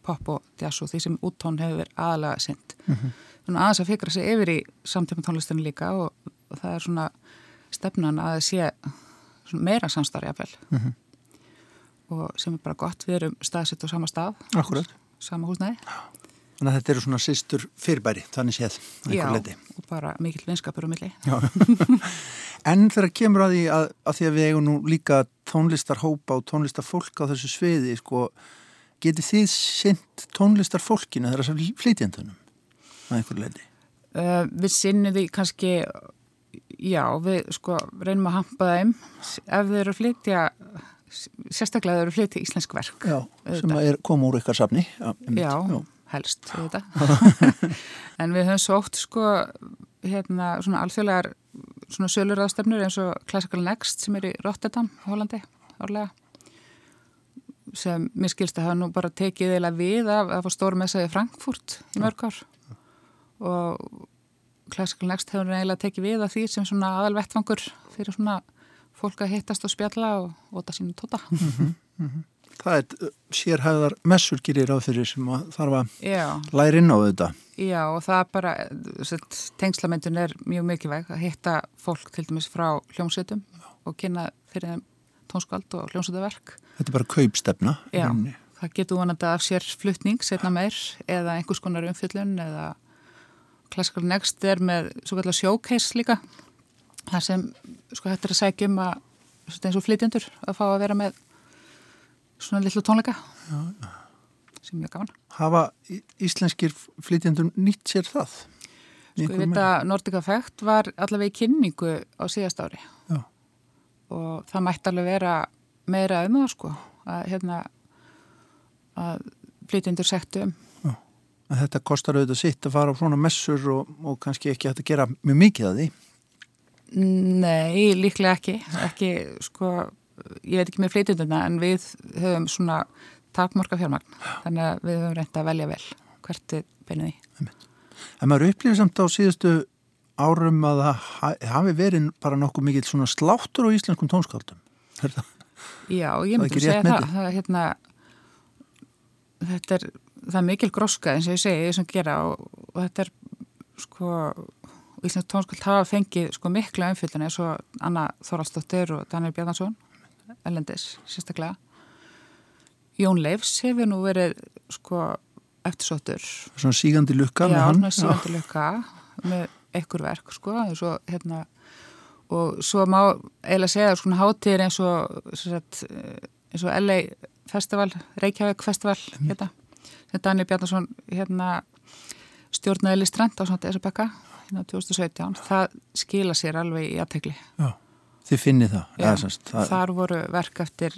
pop og jazz og því sem úttón hefur verið aðalega synd. Mhm svona aðeins að fikra sig yfir í samtíma tónlistinu líka og, og það er svona stefnan að það sé meira samstarja vel mm -hmm. og sem er bara gott, við erum staðsett á sama stað Akkurat. sama húsnæði Þannig að þetta eru svona sýstur fyrirbæri, þannig séð Já, leiti. og bara mikill vinskapur og milli En þegar kemur að því að, að því að við eigum nú líka tónlistarhópa og tónlistarfólk á þessu sviði, sko getið þið synd tónlistarfólkinu þegar þessar flytjandunum? að einhver leiti? Uh, við sinnum því kannski, já, við sko reynum að hampa þeim ef þeir eru að flytja, sérstaklega þeir eru að flytja íslensk verk. Já, sem er, koma úr ykkar safni. Já, já, já. Helst, en við höfum oft sko, hérna, svona alþjóðlegar svona sölurraðstefnur eins og Classical Next sem er í Rotterdam, Hollandi, árlega sem mér skilst að hafa nú bara tekið eða við af að fá stórum essaði Frankfurt í mörg ár og Classical Next hefur eiginlega tekið við að því sem svona aðalvettfangur fyrir svona fólk að hittast og spjalla og óta sínum tóta. Mm -hmm, mm -hmm. Það er uh, sérhæðar messur gerir á þeirri sem þarf að Já. læra inn á þetta. Já og það er bara, tengslamyndun er mjög mikilvæg að hitta fólk til dæmis frá hljómsveitum og kynna fyrir þeim tónskald og hljómsveitaverk. Þetta er bara kaupstefna. Já, það getur vonandi af sér flutning setna meir eða einhvers konar umfyllun eða Classical Next er með svo kallar showcase líka þar sem sko hættir að segja um að eins og flytjendur að fá að vera með svona lillu tónleika. Já, já. sem er mjög gaman. Hafa íslenskir flytjendur nýtt sér það? Sko ég veit að Nordic Effect var allavega í kynningu á síðast ári. Já. og það mætti alveg vera meira um það sko að hérna að flytjendur sektu um. Þetta kostar auðvitað sitt að fara á svona messur og, og kannski ekki hægt að gera mjög mikið að því? Nei, líklega ekki. Ekki, sko ég veit ekki með flytjenduna en við höfum svona takmorka fjármagn. Þannig að við höfum reyndið að velja vel hvert beinuði En maður upplýðir samt á síðustu árum að það hafi verið bara nokkuð mikil svona sláttur á íslenskum tónskáldum. Já, ég myndi að segja það, það hérna, þetta er, það er mikil gróska eins og ég segi þessum gera og, og þetta er sko Íslands tónsköld hafa fengið sko mikla umfylluna eins og Anna Þoraldsdóttir og Daniel Bjarnarsson Ellendis, sérstaklega. Jón Leifs hefur nú verið sko eftirsóttur. Svona sígandi lukka Já, svona sígandi lukka með ekkur verk sko svo, hérna, og svo má eiginlega segja svona hátir eins og sagt, eins og LA Festival, Reykjavík Festival hérna, sem Daniel Bjarnarsson hérna stjórnaði listrand á svona þess að bekka hérna 2017, það skila sér alveg í aðtegli. Já, þið finnið það. Já, semst, það þar voru verk eftir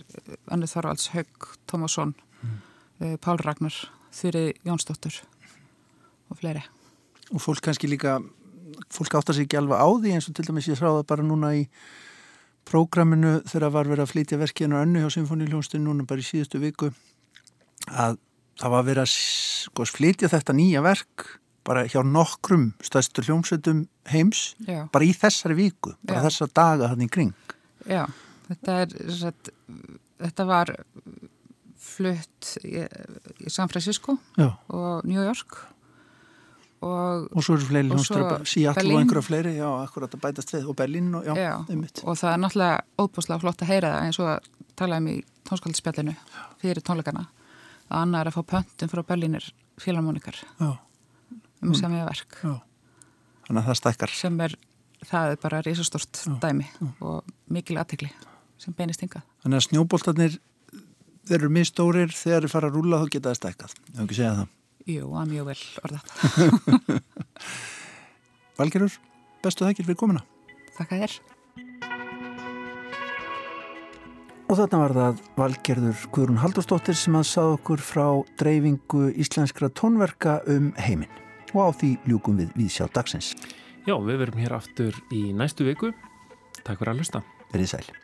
Annu Þorvalds, Haug, Tómasson, mm. uh, Pál Ragnar, Þurrið Jónsdóttur og fleiri. Og fólk kannski líka, fólk áttar sér ekki alveg á því eins og til dæmis ég sráða bara núna í prógraminu þegar var verið að flytja verkinu önnu hjá Symfóníuljónstin núna bara í síðustu viku að það var verið að sko, flytja þetta nýja verk bara hjá nokkrum stæðstur hljómsveitum heims Já. bara í þessari viku, bara Já. þessar daga hann í kring Já, þetta er satt, þetta var flutt í, í San Francisco Já. og New York og, og svo eru fleiri hljómsveitar Seattle og einhverja fleiri, já, akkurat að bætast við og Berlin og já, einmitt og það er náttúrulega óbúslega flott að heyra það eins og að tala um í tónskaldspjallinu fyrir tónleikana að annar er að fá pöntum frá Berlínir félagmónikar Já um samið verk. Já. þannig að það stækkar. Sem er, það er bara risastort dæmi Já. og mikil aðtegli sem beinist ynga Þannig að snjóboltarnir þeir eru mjög stórir þegar þeir fara að rúla þá geta það stækkað, hefur ekki segjað það? Jú, að mjög vel orðað. Valgerur, bestu þakkir fyrir komina Þakka þér. Og þarna var það Valgerður Guðrún Haldurstóttir sem að sá okkur frá dreifingu íslenskra tónverka um heiminn og á því ljúkum við við sjá dagsins. Já, við verum hér aftur í næstu viku. Takk fyrir að hlusta. Verðið sæl.